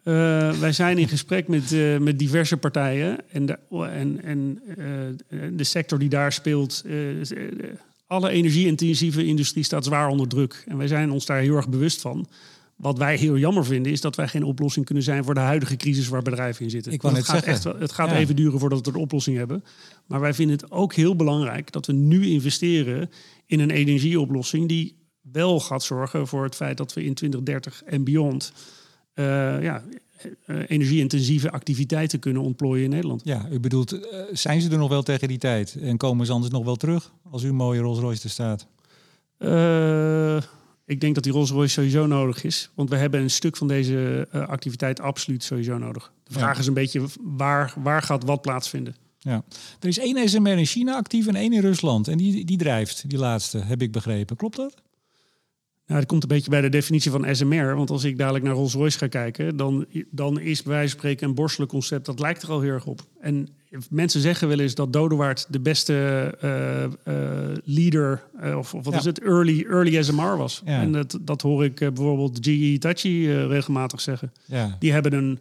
Speaker 2: Eh, wij zijn in gesprek met, eh, met diverse partijen en de, en, en, eh, de sector die daar speelt. alle energie-intensieve industrie staat zwaar onder druk. En wij zijn ons daar heel erg bewust van. Wat wij heel jammer vinden is dat wij geen oplossing kunnen zijn voor de huidige crisis waar bedrijven in zitten.
Speaker 1: Ik
Speaker 2: het gaat,
Speaker 1: zeggen.
Speaker 2: echt, het gaat
Speaker 1: Ja.
Speaker 2: even duren voordat we een oplossing hebben. Maar wij vinden het ook heel belangrijk dat we nu investeren in een energieoplossing die wel gaat zorgen voor het feit dat we in 2030 en beyond eh, ja, eh, energie-intensieve activiteiten kunnen ontplooien in Nederland.
Speaker 1: Ja, u bedoelt, eh, zijn ze er nog wel tegen die tijd? En komen ze anders nog wel terug als uw mooie Rolls Royce er staat?
Speaker 2: Ik denk dat die Rolls Royce sowieso nodig is. Want we hebben een stuk van deze activiteit absoluut sowieso nodig. De vraag
Speaker 1: Ja.
Speaker 2: is een beetje waar, waar gaat wat plaatsvinden.
Speaker 1: Ja. Er is één SMR in China actief en één in Rusland. En die, die drijft, die laatste, heb ik begrepen. Klopt dat?
Speaker 2: Nou, dat komt een beetje bij de definitie van SMR. Want als ik dadelijk naar Rolls Royce ga kijken, dan, dan is bij wijze van spreken een borstelen concept, dat lijkt er al heel erg op. En mensen zeggen wel eens dat Dodewaard de beste eh, eh, leader, eh, of, of wat
Speaker 1: Ja.
Speaker 2: is het, early, early SMR was.
Speaker 1: Ja.
Speaker 2: En dat, dat hoor ik bijvoorbeeld GE Hitachi regelmatig zeggen.
Speaker 1: Ja.
Speaker 2: Die hebben een.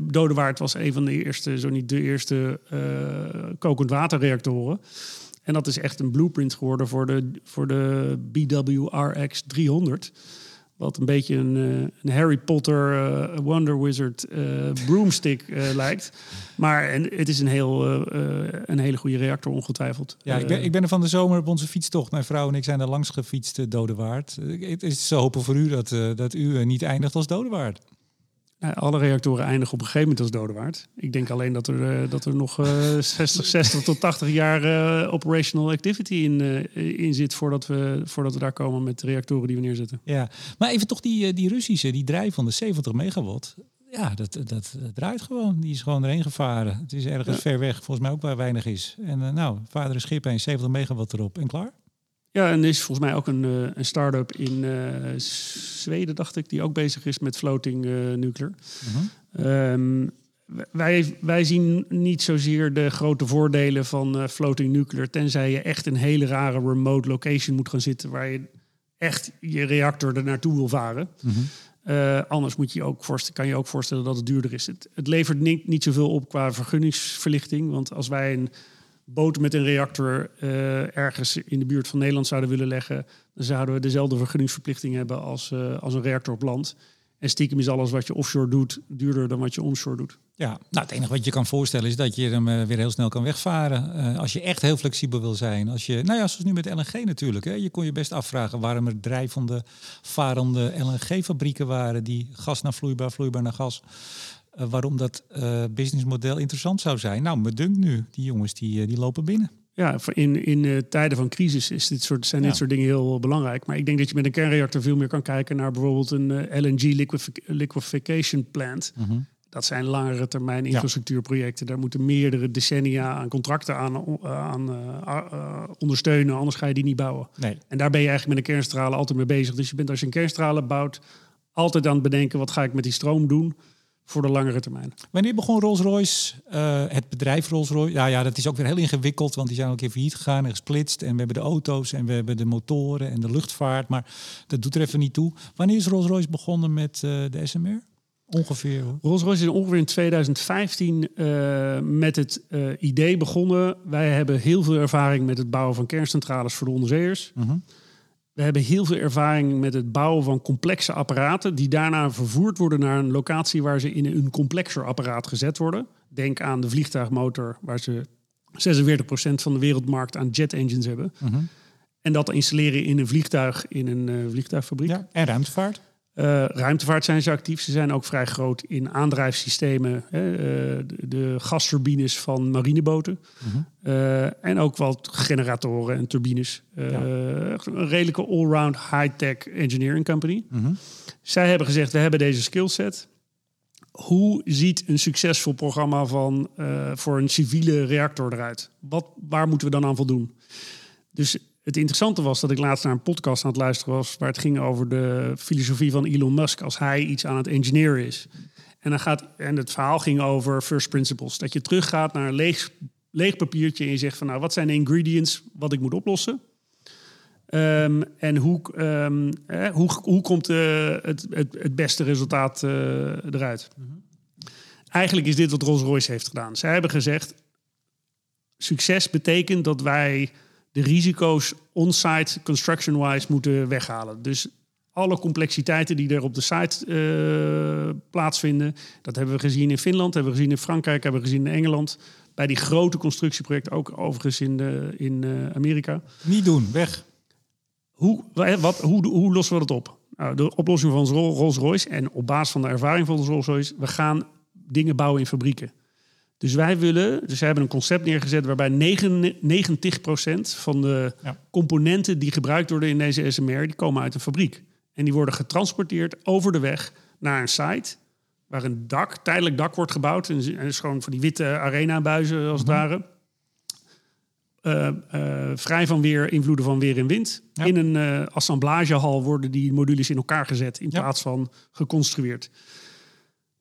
Speaker 2: Dodewaard was een van de eerste, zo niet de eerste, kokend waterreactoren. En dat is echt een blueprint geworden voor de, voor de BWRX 300. Wat een beetje een, eh, een Harry Potter eh, Wonder Wizard eh, broomstick *laughs* lijkt. Maar en, het is een, heel, een hele goede reactor, ongetwijfeld.
Speaker 1: Ja, ik ben, ik ben er van de zomer op onze fietstocht. Mijn vrouw en ik zijn er langs gefietst, Dodewaard. Het is te hopen voor u dat, dat u niet eindigt als Dodewaard.
Speaker 2: Nou, alle reactoren eindigen op een gegeven moment als dodewaard. Ik denk alleen dat er, eh, dat er nog eh *laughs* 60, 60 tot 80 jaar eh, operational activity in, eh, in zit voordat we, voordat we daar komen met de reactoren die we neerzetten.
Speaker 1: Ja, maar even toch die, die Russische, die drijf van de 70 megawatt. ja, dat, dat, dat draait gewoon. Die is gewoon erheen gevaren. Het is ergens ver weg, volgens mij ook waar weinig is. En nou, vader een schip heen, 70 megawatt erop en klaar.
Speaker 2: Ja, en er is volgens mij ook een, eh, een start-up in eh, Zweden, dacht ik, die ook bezig is met floating eh nuclear. Ehm, w- wij, wij zien niet zozeer de grote voordelen van floating nuclear, tenzij je echt een hele rare remote location moet gaan zitten waar je echt je reactor er naartoe wil varen. Eh, anders moet je ook kan je ook voorstellen dat het duurder is. Het, het levert niet, niet zoveel op qua vergunningsverlichting. Want als wij een boot met een reactor eh, ergens in de buurt van Nederland zouden willen leggen, dan zouden we dezelfde vergunningsverplichting hebben als, eh, als een reactor op land. En stiekem is alles wat je offshore doet duurder dan wat je onshore doet.
Speaker 1: Ja, nou, het enige wat je kan voorstellen is dat je hem eh, weer heel snel kan wegvaren. Als je echt heel flexibel wil zijn. Als je, nou ja, zoals nu met LNG natuurlijk. Hè. Je kon je best afvragen waarom er drijvende, varende LNG-fabrieken waren die gas naar vloeibaar, vloeibaar naar gas. Eh, waarom dat eh, businessmodel interessant zou zijn. Nou, me dunkt nu, die jongens die, eh, die lopen binnen.
Speaker 2: Ja, in, in tijden van crisis is dit soort, zijn
Speaker 1: Ja.
Speaker 2: dit soort dingen heel belangrijk. Maar ik denk dat je met een kernreactor veel meer kan kijken naar bijvoorbeeld een LNG liquefaction plant. Dat zijn langere termijn infrastructuurprojecten. Daar moeten meerdere decennia aan contracten aan, ondersteunen, anders ga je die niet bouwen.
Speaker 1: Nee.
Speaker 2: En daar ben je eigenlijk met een kernstralen altijd mee bezig. Dus je bent als je een kernstralen bouwt, altijd aan het bedenken wat ga ik met die stroom doen voor de langere termijn.
Speaker 1: Wanneer begon Rolls-Royce, eh, het bedrijf Rolls-Royce? Ja, ja, dat is ook weer heel ingewikkeld, want die zijn ook een keer failliet gegaan en gesplitst. En we hebben de auto's en we hebben de motoren en de luchtvaart. Maar dat doet er even niet toe. Wanneer is Rolls-Royce begonnen met eh, de SMR? Ongeveer.
Speaker 2: Rolls-Royce is ongeveer in 2015 eh, met het idee begonnen. Wij hebben heel veel ervaring met het bouwen van kerncentrales voor de onderzeeërs.
Speaker 1: Mhm.
Speaker 2: We hebben heel veel ervaring met het bouwen van complexe apparaten... die daarna vervoerd worden naar een locatie... waar ze in een complexer apparaat gezet worden. Denk aan de vliegtuigmotor... waar ze 46% van de wereldmarkt aan jet engines hebben.
Speaker 1: Mhm.
Speaker 2: En dat installeren in een vliegtuig in een eh, vliegtuigfabriek.
Speaker 1: Ja, en ruimtevaart.
Speaker 2: Eh, ruimtevaart zijn ze actief. Ze zijn ook vrij groot in aandrijfsystemen. Hè, eh, de, de gasturbines van marineboten. Eh, en ook wat generatoren en turbines. Echt Een redelijke allround high-tech engineering company. Zij hebben gezegd, we hebben deze skillset. Hoe ziet een succesvol programma van, voor een civiele reactor eruit? Wat, waar moeten we dan aan voldoen? Dus het interessante was dat ik laatst naar een podcast aan het luisteren was... waar het ging over de filosofie van Elon Musk als hij iets aan het engineeren is. En, dan gaat, en het verhaal ging over first principles. Dat je teruggaat naar een leeg, leeg papiertje en je zegt van... nou, wat zijn de ingredients wat ik moet oplossen? Ehm, en hoe, ehm, eh, hoe, hoe komt eh, het, het, beste resultaat eh, eruit? Eigenlijk is dit wat Rolls-Royce heeft gedaan. Zij hebben gezegd, succes betekent dat wij de risico's on-site construction-wise moeten weghalen. Dus alle complexiteiten die er op de site eh, plaatsvinden, dat hebben we gezien in Finland, hebben we gezien in Frankrijk, hebben we gezien in Engeland. Bij die grote constructieprojecten, ook overigens in, de, in eh, Amerika.
Speaker 1: Niet doen, weg.
Speaker 2: Hoe, wa- wat, hoe, hoe lossen we dat op? Nou, de oplossing van Ro- Rolls-Royce en op basis van de ervaring van Rolls-Royce, we gaan dingen bouwen in fabrieken. Dus wij willen, dus zij hebben een concept neergezet waarbij 9 90% van de
Speaker 1: Ja.
Speaker 2: componenten die gebruikt worden in deze SMR, die komen uit een fabriek. En die worden getransporteerd over de weg naar een site waar een dak, tijdelijk dak wordt gebouwd. En het is gewoon van die witte arena-buizen als het ware. Eh, eh, vrij van weer invloeden van weer en wind.
Speaker 1: Ja.
Speaker 2: In een eh, assemblagehal worden die modules in elkaar gezet in
Speaker 1: Ja.
Speaker 2: plaats van geconstrueerd.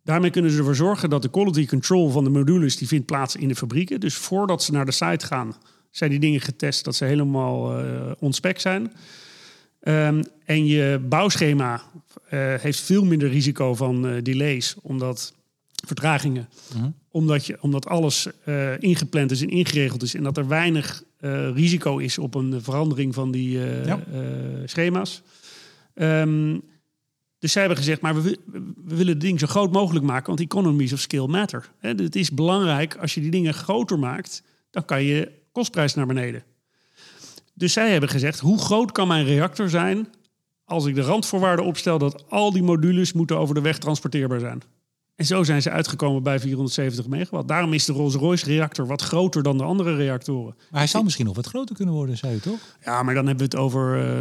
Speaker 2: Daarmee kunnen ze ervoor zorgen dat de quality control van de modules die vindt plaats in de fabrieken. Dus voordat ze naar de site gaan, zijn die dingen getest dat ze helemaal spec zijn. Ehm, en je bouwschema eh, heeft veel minder risico van eh, delays, omdat vertragingen, omdat, je, omdat alles ingepland is en ingeregeld is en dat er weinig risico is op een verandering van die
Speaker 1: Ja.
Speaker 2: schema's. Ehm, dus zij hebben gezegd, maar we, we willen het ding zo groot mogelijk maken, want economies of scale matter. Hè, Het is belangrijk, als je die dingen groter maakt, dan kan je kostprijs naar beneden. Dus zij hebben gezegd, hoe groot kan mijn reactor zijn als ik de randvoorwaarden opstel dat al die modules moeten over de weg transporteerbaar zijn. En zo zijn ze uitgekomen bij 470 megawatt. Daarom is de Rolls-Royce reactor wat groter dan de andere reactoren.
Speaker 1: Maar hij zou misschien nog wat groter kunnen worden, zei je toch?
Speaker 2: Ja, maar dan hebben we het over eh,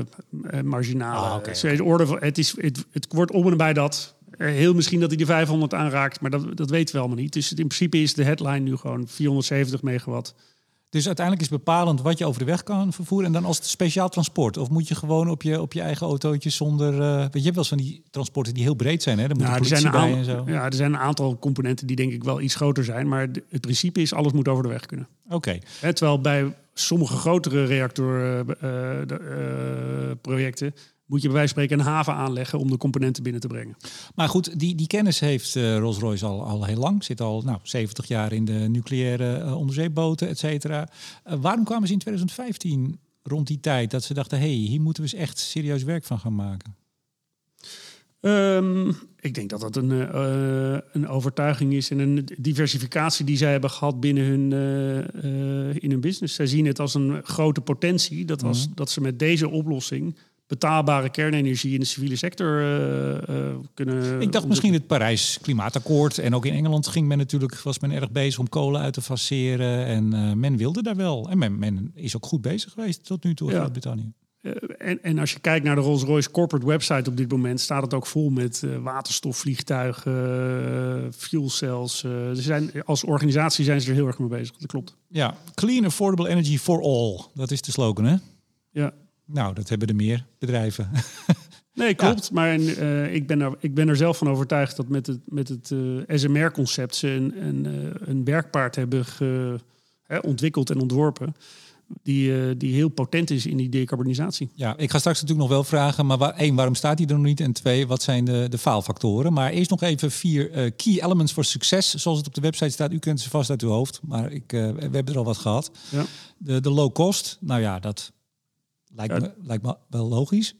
Speaker 2: eh, marginale.
Speaker 1: Ah, oké,
Speaker 2: Dus de orde van, het, is, het, het wordt om en bij dat. heel misschien dat hij de 500 aanraakt, maar dat, dat weten we allemaal niet. Dus in principe is de headline nu gewoon 470 megawatt.
Speaker 1: Dus uiteindelijk is bepalend wat je over de weg kan vervoeren en dan als het speciaal transport. Of moet je gewoon op je, op je eigen autootje zonder. Uh, weet je, hebt wel eens van die transporten die heel breed zijn. Hè? Dan moet
Speaker 2: ja,
Speaker 1: er
Speaker 2: zijn een
Speaker 1: bij
Speaker 2: aantal,
Speaker 1: en zo.
Speaker 2: Ja, er zijn een aantal componenten die denk ik wel iets groter zijn. Maar het principe is alles moet over de weg kunnen.
Speaker 1: Oké.
Speaker 2: Terwijl bij sommige grotere reactorprojecten uh, uh, moet je bij wijze van spreken een haven aanleggen om de componenten binnen te brengen.
Speaker 1: Maar goed, die, die kennis heeft uh, Rolls-Royce al, al heel lang. Zit al nou, 70 jaar in de nucleaire uh, onderzeeboten, et cetera. Uh, waarom kwamen ze in 2015 rond die tijd dat ze dachten... hé, hey, hier moeten we eens echt serieus werk van gaan maken?
Speaker 2: Um, ik denk dat dat een, uh, een overtuiging is en een diversificatie die zij hebben gehad binnen hun, uh, in hun business. Zij zien het als een grote potentie dat, als, mm. dat ze met deze oplossing betaalbare kernenergie in de civiele sector uh, kunnen.
Speaker 1: Ik dacht misschien het Parijs Klimaatakkoord. En ook in Engeland ging men natuurlijk, was men erg bezig om kolen uit te faceren. En uh, men wilde daar wel. En men, men, is ook goed bezig geweest tot nu toe in ja. Groot-Brittannië.
Speaker 2: En, en, als je kijkt naar de Rolls-Royce corporate website op dit moment, staat het ook vol met waterstofvliegtuigen, fuel cells. ze zijn, als organisatie zijn ze er heel erg mee bezig. Dat klopt.
Speaker 1: Ja, clean affordable energy for all. Dat is de slogan, hè?
Speaker 2: Ja.
Speaker 1: Nou, dat hebben er meer bedrijven. *laughs*
Speaker 2: Nee, klopt. Ja. Maar uh, ik, ben er, ik ben er zelf van overtuigd dat met het, met het uh, SMR-concept ze een, een, uh, een werkpaard hebben ge, hè, ontwikkeld en ontworpen. Die, die heel potent is in die decarbonisatie.
Speaker 1: Ja, ik ga straks natuurlijk nog wel vragen. Maar waar, één, waarom staat hij er nog niet? En twee, wat zijn de, de faalfactoren? Maar eerst nog even vier key elements voor succes. Zoals het op de website staat. U kent ze vast uit uw hoofd. Maar ik, we hebben er al wat gehad.
Speaker 2: Ja.
Speaker 1: De, de low cost. Nou ja, dat Lijkt, ja. me, lijkt me wel logisch.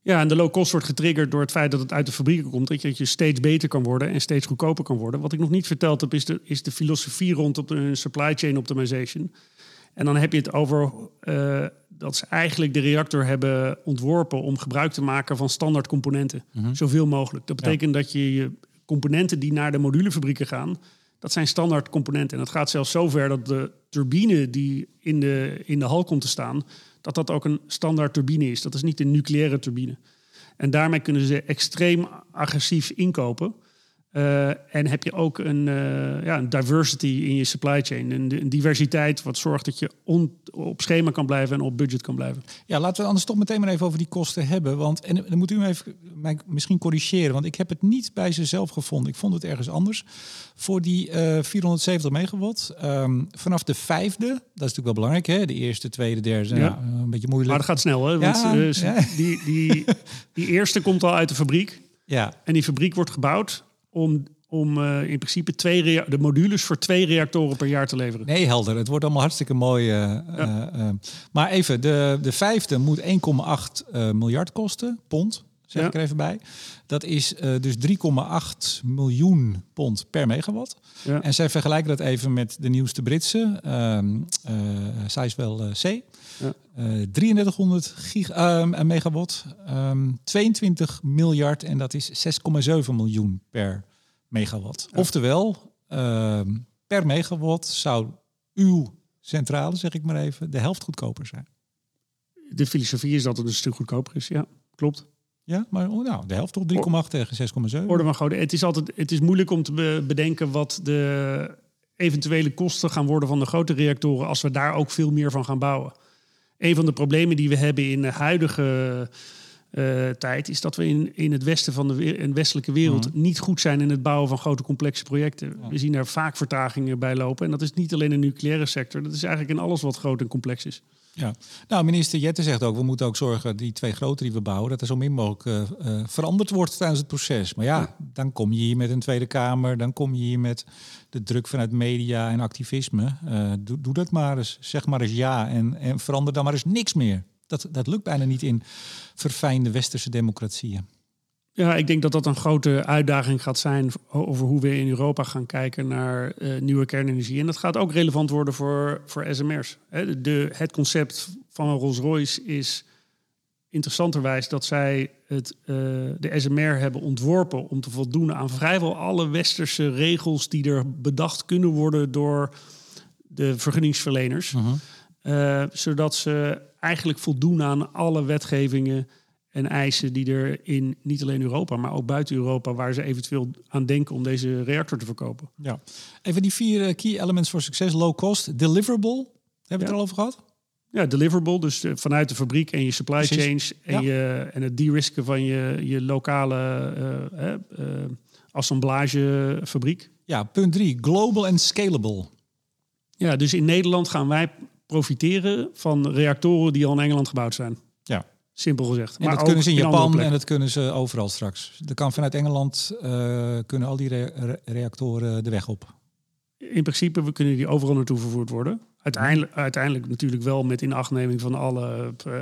Speaker 2: Ja, en de low cost wordt getriggerd door het feit dat het uit de fabrieken komt. Dat je, dat je steeds beter kan worden en steeds goedkoper kan worden. Wat ik nog niet verteld heb, is de, is de filosofie rond de supply chain optimization. En dan heb je het over uh, dat ze eigenlijk de reactor hebben ontworpen om gebruik te maken van standaard componenten. Mm -hmm. Zoveel mogelijk. Dat betekent ja. dat je je componenten die naar de modulefabrieken gaan, dat zijn standaard componenten. En dat gaat zelfs zover dat de turbine die in de, in de hal komt te staan, dat dat ook een standaard turbine is. Dat is niet een nucleaire turbine. En daarmee kunnen ze extreem agressief inkopen. Uh, en heb je ook een, uh, ja, een diversity in je supply chain. Een, een, diversiteit wat zorgt dat je on, op schema kan blijven en op budget kan blijven.
Speaker 1: Ja, laten we anders toch meteen maar even over die kosten hebben. Want, en dan moet u me even mij misschien corrigeren. Want ik heb het niet bij ze zelf gevonden. Ik vond het ergens anders. Voor die uh, 470 megawatt. Um, vanaf de vijfde, dat is natuurlijk wel belangrijk. Hè? De eerste, tweede, derde. Ja. ja een beetje moeilijk.
Speaker 2: Maar dat gaat snel, hè? Want ja, ja. Die, die, die *laughs* eerste komt al uit de fabriek.
Speaker 1: Ja.
Speaker 2: En die fabriek wordt gebouwd om, om uh, in principe twee de modules voor twee reactoren per jaar te leveren.
Speaker 1: Nee, helder. Het wordt allemaal hartstikke mooi. Uh, ja. uh, maar even, de, de vijfde moet 1,8 miljard kosten, pond, zeg ja. ik er even bij. Dat is dus 3,8 miljoen pond per megawatt.
Speaker 2: Ja.
Speaker 1: En zij vergelijken dat even met de nieuwste Britse, Sizewell C.
Speaker 2: Ja.
Speaker 1: Uh, 3300 gig, uh, megawatt, um, 22 miljard en dat is 6,7 miljoen per megawatt.
Speaker 2: Ja.
Speaker 1: Oftewel, uh, per megawatt zou uw centrale, zeg ik maar even, de helft goedkoper zijn.
Speaker 2: De filosofie is dat het een stuk goedkoper is, ja, klopt.
Speaker 1: Ja, maar oh, nou, de helft toch 3,8 tegen 6,7.
Speaker 2: Orde van grootte. Het is altijd, het is moeilijk om te bedenken wat de eventuele kosten gaan worden van de grote reactoren als we daar ook veel meer van gaan bouwen een van de problemen die we hebben in de huidige uh, tijd is dat we in, in het westen van de in westelijke wereld
Speaker 1: Mhm.
Speaker 2: niet goed zijn in het bouwen van grote complexe projecten.
Speaker 1: Ja.
Speaker 2: We zien daar vaak vertragingen bij lopen. En dat is niet alleen in de nucleaire sector, dat is eigenlijk in alles wat groot en complex is.
Speaker 1: Ja, nou, minister Jette zegt ook, we moeten ook zorgen, die twee grote die we bouwen, dat er zo min mogelijk uh, uh, veranderd wordt tijdens het proces. Maar ja,
Speaker 2: Ja.
Speaker 1: dan kom je hier met een Tweede Kamer, dan kom je hier met de druk vanuit media en activisme. Eh, doe, doe dat maar eens, zeg maar eens ja en, en verander dan maar eens niks meer. Dat, dat lukt bijna niet in verfijnde westerse democratieën.
Speaker 2: Ja, ik denk dat dat een grote uitdaging gaat zijn over hoe we in Europa gaan kijken naar eh, nieuwe kernenergie. En dat gaat ook relevant worden voor, voor SMR's. De, het concept van Rolls-Royce is interessanterwijs dat zij het, eh, de SMR hebben ontworpen om te voldoen aan vrijwel alle westerse regels die er bedacht kunnen worden door de vergunningsverleners.
Speaker 1: Mhm.
Speaker 2: Eh, zodat ze eigenlijk voldoen aan alle wetgevingen en eisen die er in niet alleen Europa, maar ook buiten Europa, waar ze eventueel aan denken om deze reactor te verkopen.
Speaker 1: Ja. Even die vier eh, key elements voor succes. Low cost, deliverable. Hebben we het er al over gehad?
Speaker 2: Ja, deliverable, dus eh, vanuit de fabriek en je supply
Speaker 1: Precies.
Speaker 2: chains en,
Speaker 1: Ja.
Speaker 2: je, en het de-risken van je, je lokale eh, eh, assemblagefabriek.
Speaker 1: Ja, punt drie. Global and scalable.
Speaker 2: Ja, dus in Nederland gaan wij profiteren van reactoren die al in Engeland gebouwd zijn.
Speaker 1: Ja.
Speaker 2: Simpel gezegd.
Speaker 1: En dat
Speaker 2: ook
Speaker 1: kunnen ze in Japan en dat kunnen ze overal straks. Dat kan vanuit Engeland, eh, kunnen al die re- re- reactoren de weg op.
Speaker 2: In principe we kunnen die overal naartoe vervoerd worden. Uiteindelijk, uiteindelijk natuurlijk wel met inachtneming van alle eh,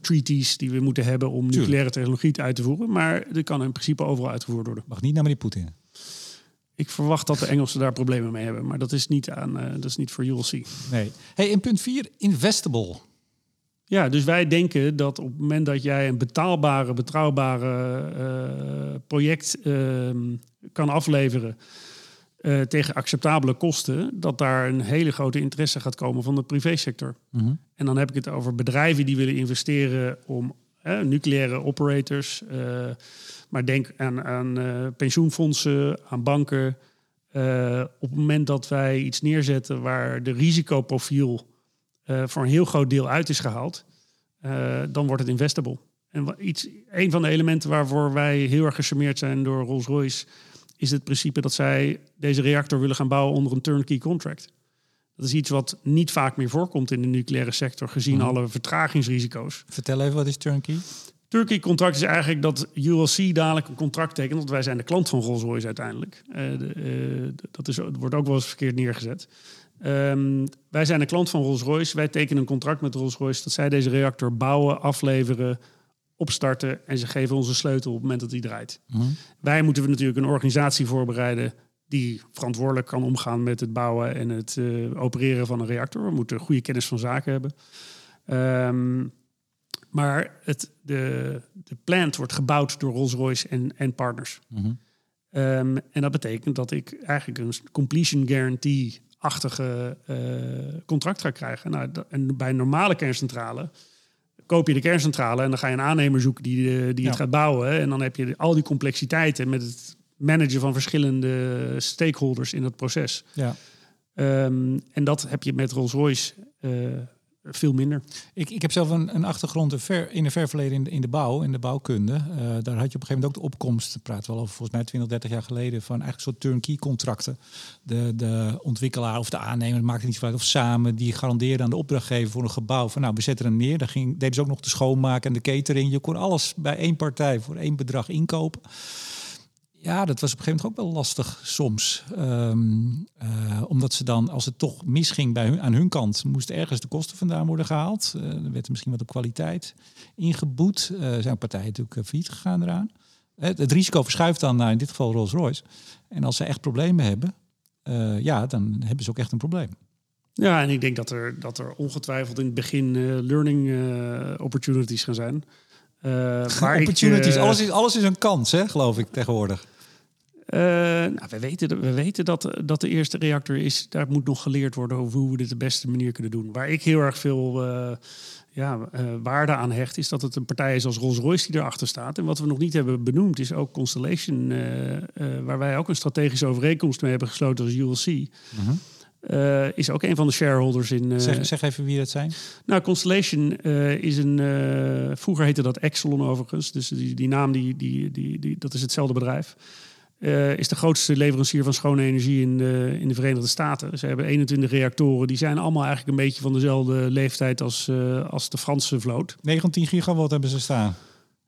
Speaker 2: treaties die we moeten hebben om nucleaire technologie te uit te voeren. Maar dat kan in principe overal uitgevoerd worden.
Speaker 1: Mag niet naar meneer Poetin.
Speaker 2: Ik verwacht dat de Engelsen daar problemen mee hebben, maar dat is niet aan, eh, dat is niet voor see.
Speaker 1: Nee. Hey, in punt vier, investable.
Speaker 2: Ja, dus wij denken dat op het moment dat jij een betaalbare, betrouwbare eh, project ehm, kan afleveren eh, tegen acceptabele kosten, dat daar een hele grote interesse gaat komen van de privésector.
Speaker 1: Mhm.
Speaker 2: En dan heb ik het over bedrijven die willen investeren om nucleaire operators. eh, maar denk aan, aan pensioenfondsen, aan banken. Op het moment dat wij iets neerzetten waar de risicoprofiel eh, voor een heel groot deel uit is gehaald, eh, dan wordt het investable. En iets, een van de elementen waarvoor wij heel erg gecharmeerd zijn door Rolls-Royce, is het principe dat zij deze reactor willen gaan bouwen onder een turnkey contract. Dat is iets wat niet vaak meer voorkomt in de nucleaire sector, gezien
Speaker 1: Mhm.
Speaker 2: alle vertragingsrisico's.
Speaker 1: Vertel even, wat is turnkey?
Speaker 2: Turkey contract is eigenlijk dat ULC dadelijk een contract tekent, want wij zijn de klant van Rolls-Royce uiteindelijk. Eh, de, dat, is, dat wordt ook wel eens verkeerd neergezet. Ehm, wij zijn de klant van Rolls-Royce. Wij tekenen een contract met Rolls-Royce dat zij deze reactor bouwen, afleveren, opstarten en ze geven ons een sleutel op het moment dat die draait.
Speaker 1: Mhm.
Speaker 2: Wij moeten natuurlijk een organisatie voorbereiden die verantwoordelijk kan omgaan met het bouwen en het eh, opereren van een reactor. We moeten goede kennis van zaken hebben. Ehm, maar het, de, de plant wordt gebouwd door Rolls-Royce en, en partners.
Speaker 1: Mhm.
Speaker 2: Ehm, en dat betekent dat ik eigenlijk een completion guarantee-achtige eh, contract ga krijgen. Nou, dat- en bij een normale kerncentrale koop je de kerncentrale en dan ga je een aannemer zoeken die, eh, die
Speaker 1: Ja.
Speaker 2: het gaat bouwen. En dan heb je al die complexiteiten met het managen van verschillende stakeholders in het proces.
Speaker 1: Ja.
Speaker 2: Ehm, en dat heb je met Rolls-Royce eh, veel minder.
Speaker 1: Ik, ik heb zelf een, een achtergrond in ver, in de ver verleden in de, in de bouw, in de bouwkunde. Eh, daar had je op een gegeven moment ook de opkomst, praten we al over volgens mij 20, 30 jaar geleden, van eigenlijk soort turnkey contracten. De, de ontwikkelaar of de aannemer, maakt het niet uit, of samen, die garandeerden aan de opdrachtgever voor een gebouw van nou, we zetten hem neer. Dan ging, deden ze ook nog de schoonmaken en de catering. Je kon alles bij één partij voor één bedrag inkopen. Ja, dat was op een gegeven moment ook wel lastig soms. Ehm, eh, omdat ze dan, als het toch misging bij hun, aan hun kant, moesten ergens de kosten vandaan worden gehaald. Eh er werd er misschien wat op kwaliteit ingeboet. Eh zijn partijen natuurlijk failliet gegaan eraan. Het, het risico verschuift dan naar in dit geval Rolls-Royce. En als ze echt problemen hebben, ja, dan hebben ze ook echt een probleem.
Speaker 2: Ja, en ik denk dat er, dat er ongetwijfeld in het begin learning opportunities gaan zijn. Ik, *laughs*
Speaker 1: Opportunities, alles, is, alles is een kans, hè, geloof ik tegenwoordig.
Speaker 2: Eh, nou, we weten, dat- we weten dat, dat de eerste reactor is. Daar moet nog geleerd worden over hoe we dit de beste manier kunnen doen. Waar ik heel erg veel eh, ja, eh, waarde aan hecht, is dat het een partij is als Rolls-Royce die erachter staat. En wat we nog niet hebben benoemd, is ook Constellation, waar wij ook een strategische overeenkomst mee hebben gesloten als ULC. Eh, is ook een van de shareholders in.
Speaker 1: Zeg, zeg even wie dat zijn.
Speaker 2: nou, Constellation is een. vroeger heette dat Exelon overigens. Dus die, die naam, die, die, die, die, dat is hetzelfde bedrijf. Eh, is de grootste leverancier van schone energie in de, in de Verenigde Staten. Ze hebben 21 reactoren. Die zijn allemaal eigenlijk een beetje van dezelfde leeftijd als, eh, als de Franse vloot.
Speaker 1: 19 gigawatt hebben ze staan.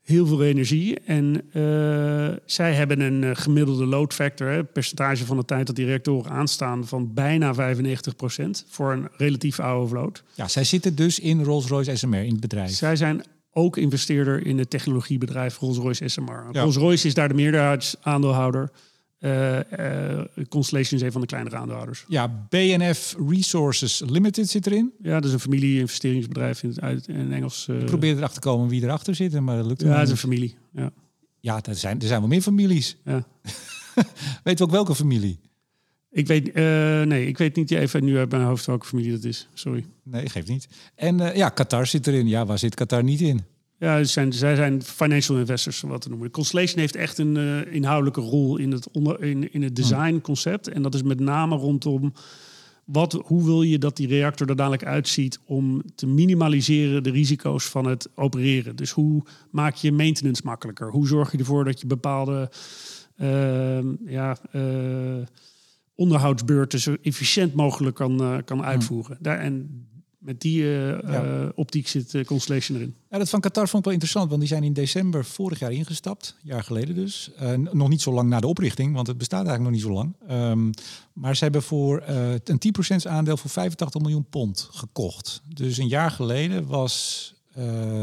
Speaker 2: Heel veel energie. En eh, zij hebben een gemiddelde load factor, hè, percentage van de tijd dat die reactoren aanstaan, van bijna 95% voor een relatief oude vloot.
Speaker 1: Ja, zij zitten dus in Rolls-Royce SMR, in het bedrijf.
Speaker 2: Zij zijn ook investeerder in het technologiebedrijf Rolls-Royce SMR.
Speaker 1: Ja.
Speaker 2: Rolls-Royce is daar de meerderheidsaandeelhouder. Eh, eh, Constellation is een van de kleinere aandeelhouders.
Speaker 1: Ja, BNF Resources Limited zit erin.
Speaker 2: Ja, dat is een familie-investeringsbedrijf in het uit in Engels. eh,
Speaker 1: Ik probeer erachter te komen wie erachter zit, maar dat lukt
Speaker 2: ja,
Speaker 1: me
Speaker 2: het is een familie. Ja.
Speaker 1: Ja, er zijn, er zijn wel meer families.
Speaker 2: Ja. *laughs*
Speaker 1: Weet je ook welke familie?
Speaker 2: Ik weet, eh, nee, ik weet niet even nu uit mijn hoofd welke familie dat is. Sorry.
Speaker 1: Nee, geeft niet. En eh, ja, Qatar zit erin. Ja, waar zit Qatar niet in?
Speaker 2: Ja, zijn, zij zijn financial investors, wat te noemen. Constellation heeft echt een uh, inhoudelijke rol in het, onder, in, in het designconcept. En dat is met name rondom wat, hoe wil je dat die reactor er dadelijk uitziet om te minimaliseren de risico's van het opereren. Dus hoe maak je maintenance makkelijker? Hoe zorg je ervoor dat je bepaalde ja, onderhoudsbeurten zo efficiënt mogelijk kan, uh, kan uitvoeren? Daar, en met die uh, optiek zit uh, Constellation erin.
Speaker 1: Ja, dat van Qatar vond ik wel interessant, want die zijn in december vorig jaar ingestapt, een jaar geleden dus. Uh, nog niet zo lang na de oprichting, want het bestaat eigenlijk nog niet zo lang. Um, maar ze hebben voor een 10% aandeel voor 85 miljoen pond gekocht. Dus een jaar geleden was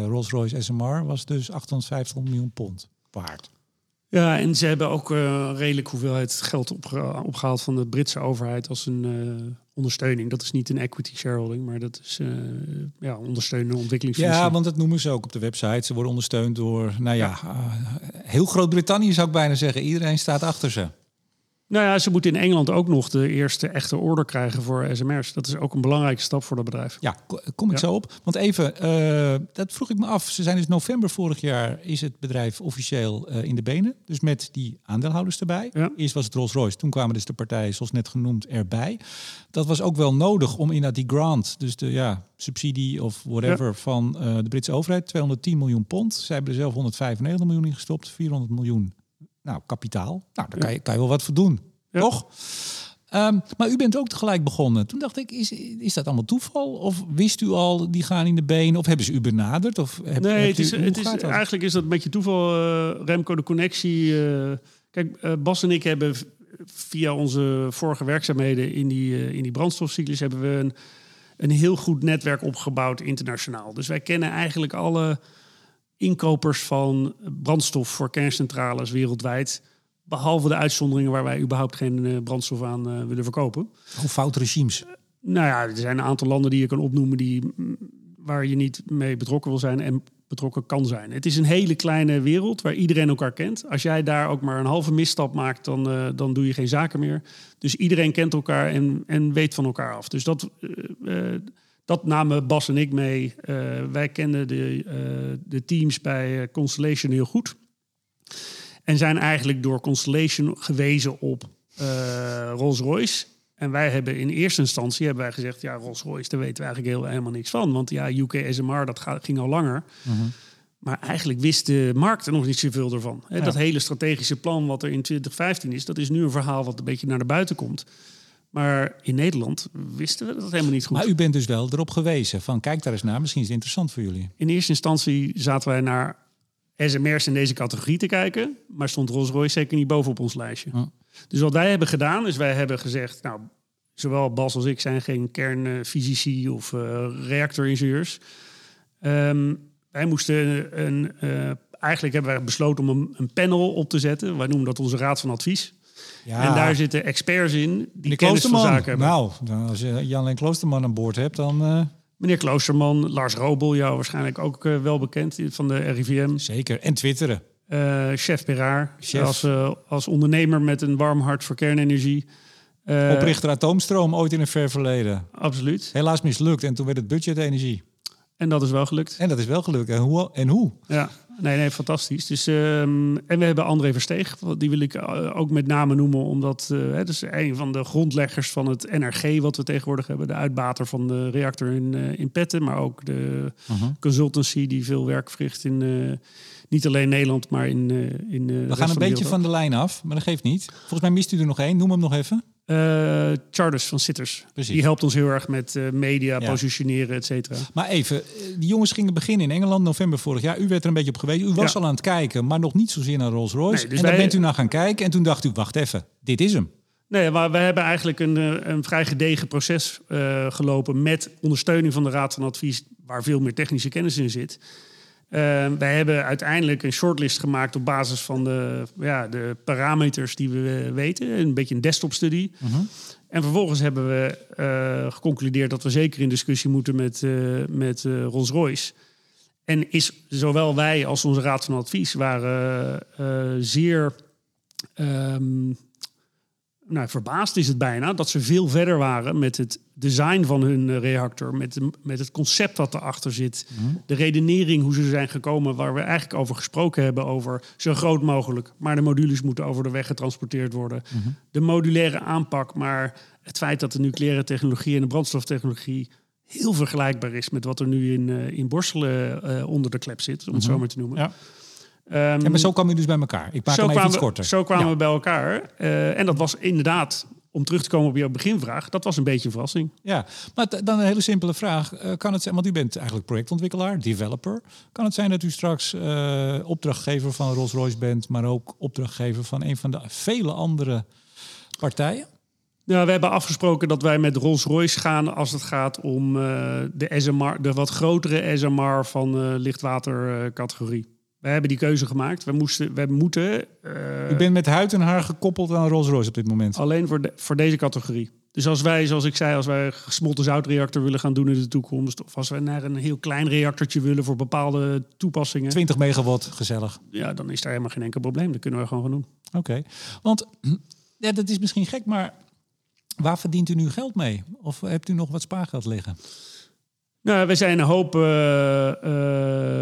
Speaker 1: Rolls-Royce SMR was dus 850 miljoen pond waard.
Speaker 2: Ja, en ze hebben ook uh, redelijk hoeveelheid geld opge opgehaald van de Britse overheid als een uh, ondersteuning. Dat is niet een equity shareholding, maar dat is uh, ja, ondersteunende ontwikkelingsfondsen.
Speaker 1: Ja, want dat noemen ze ook op de website. Ze worden ondersteund door, nou ja, ja. heel Groot-Brittannië zou ik bijna zeggen. Iedereen staat achter ze.
Speaker 2: Nou ja, ze moeten in Engeland ook nog de eerste echte order krijgen voor SMR's. Dat is ook een belangrijke stap voor dat bedrijf.
Speaker 1: Ja, kom ik ja. zo op. Want even, uh, dat vroeg ik me af. Ze zijn dus november vorig jaar is het bedrijf officieel uh, in de benen. Dus met die aandeelhouders erbij. Ja. Eerst was het Rolls-Royce, toen kwamen dus de partijen, zoals net genoemd, erbij. Dat was ook wel nodig om inderdaad die grant, dus de ja, subsidie of whatever ja. van uh, de Britse overheid, 210 miljoen pond. Zij hebben er zelf 195 miljoen in gestopt, 400 miljoen nou, kapitaal. Nou, daar kan je, kan je wel wat voor doen, ja. toch? Um, maar u bent ook tegelijk begonnen. Toen dacht ik, is, is dat allemaal toeval? Of wist u al, die gaan in de benen? Of hebben ze u benaderd? Of heb,
Speaker 2: nee, het is, u, het is, eigenlijk is dat een beetje toeval. Uh, Remco, de connectie. Uh, kijk, uh, Bas en ik hebben via onze vorige werkzaamheden in die, in die brandstofcyclus... hebben we een, een heel goed netwerk opgebouwd internationaal. Dus wij kennen eigenlijk alle inkopers van brandstof voor kerncentrales wereldwijd. Behalve de uitzonderingen waar wij überhaupt geen uh, brandstof aan uh, willen verkopen.
Speaker 1: Hoe fout regimes?
Speaker 2: Uh, nou ja, er zijn een aantal landen die je kan opnoemen die, waar je niet mee betrokken wil zijn en betrokken kan zijn. Het is een hele kleine wereld waar iedereen elkaar kent. Als jij daar ook maar een halve misstap maakt, dan, dan doe je geen zaken meer. Dus iedereen kent elkaar en, en weet van elkaar af. Dus dat dat namen Bas en ik mee. Uh, wij kenden de, uh, de teams bij Constellation heel goed. En zijn eigenlijk door Constellation gewezen op uh, Rolls-Royce. En wij hebben in eerste instantie hebben wij gezegd... ja, Rolls-Royce, daar weten we eigenlijk heel, helemaal niks van. Want ja, UK SMR, dat gaat, ging al langer. -huh. Maar eigenlijk wist de markt er nog niet zoveel ervan. Ja. Dat hele strategische plan wat er in 2015 is... dat is nu een verhaal wat een beetje naar de buiten komt. Maar in Nederland wisten we dat helemaal niet goed.
Speaker 1: Maar u bent dus wel erop gewezen van kijk daar eens naar, misschien is het interessant voor jullie.
Speaker 2: In eerste instantie zaten wij naar SMR's in deze categorie te kijken, maar stond Rolls-Royce zeker niet bovenop ons lijstje. Oh. Dus wat wij hebben gedaan, is wij hebben gezegd, nou, zowel Bas als ik zijn geen kernfysici of uh, reactoringenieurs. Um, wij moesten een, uh, eigenlijk hebben wij besloten om een, een panel op te zetten. Wij noemen dat onze raad van advies. En daar zitten experts in die kennis van zaken hebben.
Speaker 1: Nou, als je Jan en Kloosterman aan boord hebt, dan... Uh...
Speaker 2: Meneer Kloosterman, Lars Robel, jou waarschijnlijk ook uh, wel bekend van de RIVM.
Speaker 1: Zeker, en twitteren.
Speaker 2: Uh, chef Peraar, chef. Als, als ondernemer met een warm hart voor kernenergie.
Speaker 1: Oprichter Atoomstroom, ooit in een ver verleden.
Speaker 2: Absoluut.
Speaker 1: Helaas mislukt en toen werd het budget energie.
Speaker 2: En dat is wel gelukt.
Speaker 1: En dat is wel gelukt. En hoe? En hoe?
Speaker 2: Ja, nee, nee, fantastisch. Dus, um, en we hebben André Versteeg, die wil ik uh, ook met name noemen, omdat uh, het is een van de grondleggers van het NRG wat we tegenwoordig hebben. De uitbater van de reactor in, uh, in Petten, maar ook de -huh. consultancy die veel werk verricht in niet alleen Nederland, maar in. in
Speaker 1: we gaan een beetje van de lijn af, maar dat geeft niet. Volgens mij mist u er nog één. Noem hem nog even.
Speaker 2: Uh, Charters van Sitters. Precies. Die helpt ons heel erg met uh, media, ja. positioneren, et cetera.
Speaker 1: Maar even, die jongens gingen beginnen in Engeland november vorig jaar. U werd er een beetje op gewezen. U was ja. al aan het kijken, maar nog niet zozeer naar Rolls-Royce. Nee, dus en dan wij... bent u naar gaan kijken en toen dacht u, wacht even, dit is hem.
Speaker 2: Nee, maar we hebben eigenlijk een, een vrij gedegen proces uh, gelopen met ondersteuning van de Raad van Advies, waar veel meer technische kennis in zit. Uh, wij hebben uiteindelijk een shortlist gemaakt op basis van de, ja, de parameters die we weten. Een beetje een desktop-studie. Uh -huh. En vervolgens hebben we uh, geconcludeerd dat we zeker in discussie moeten met, uh, met Rolls-Royce. En is zowel wij als onze raad van advies waren zeer um, nou, verbaasd is het bijna dat ze veel verder waren met het design van hun eh, reactor, met, de- met het concept wat erachter zit, de redenering hoe ze zijn gekomen, waar we eigenlijk over gesproken hebben, over zo groot mogelijk, maar de modules moeten over de weg getransporteerd worden. De modulaire aanpak, maar het feit dat de nucleaire technologie en de brandstoftechnologie heel vergelijkbaar is met wat er nu in, eh, in Borselen eh, onder de klep zit, om het zo maar te noemen.
Speaker 1: Ja.
Speaker 2: Ehm,
Speaker 1: Ja, maar zo kwam je dus bij elkaar. Ik maak
Speaker 2: zo
Speaker 1: hem even
Speaker 2: kwamen,
Speaker 1: korter.
Speaker 2: Zo kwamen
Speaker 1: Ja.
Speaker 2: we bij elkaar. Eh, en dat was inderdaad, om terug te komen op jouw beginvraag, dat was een beetje een verrassing.
Speaker 1: Ja, maar dan een hele simpele vraag. Eh, kan het zijn, want u bent eigenlijk projectontwikkelaar, developer. Kan het zijn dat u straks eh, opdrachtgever van Rolls-Royce bent, maar ook opdrachtgever van een van de vele andere partijen?
Speaker 2: Nou, we hebben afgesproken dat wij met Rolls-Royce gaan als het gaat om de SMR, de wat grotere SMR van lichtwatercategorie. Wij hebben die keuze gemaakt. We, moesten, we moeten eh,
Speaker 1: U bent met huid en haar gekoppeld aan Rolls-Royce op dit moment.
Speaker 2: alleen voor, de, voor deze categorie. Dus als wij, zoals ik zei, als wij een gesmolten zoutreactor willen gaan doen in de toekomst, of als we naar een heel klein reactortje willen voor bepaalde toepassingen,
Speaker 1: 20 megawatt, gezellig.
Speaker 2: ja, dan is daar helemaal geen enkel probleem. Dat kunnen we gewoon gaan doen.
Speaker 1: Oké. Want *clears throat* ja, dat is misschien gek, maar waar verdient u nu geld mee? Of hebt u nog wat spaargeld liggen?
Speaker 2: Nou, we zijn een hoop eh,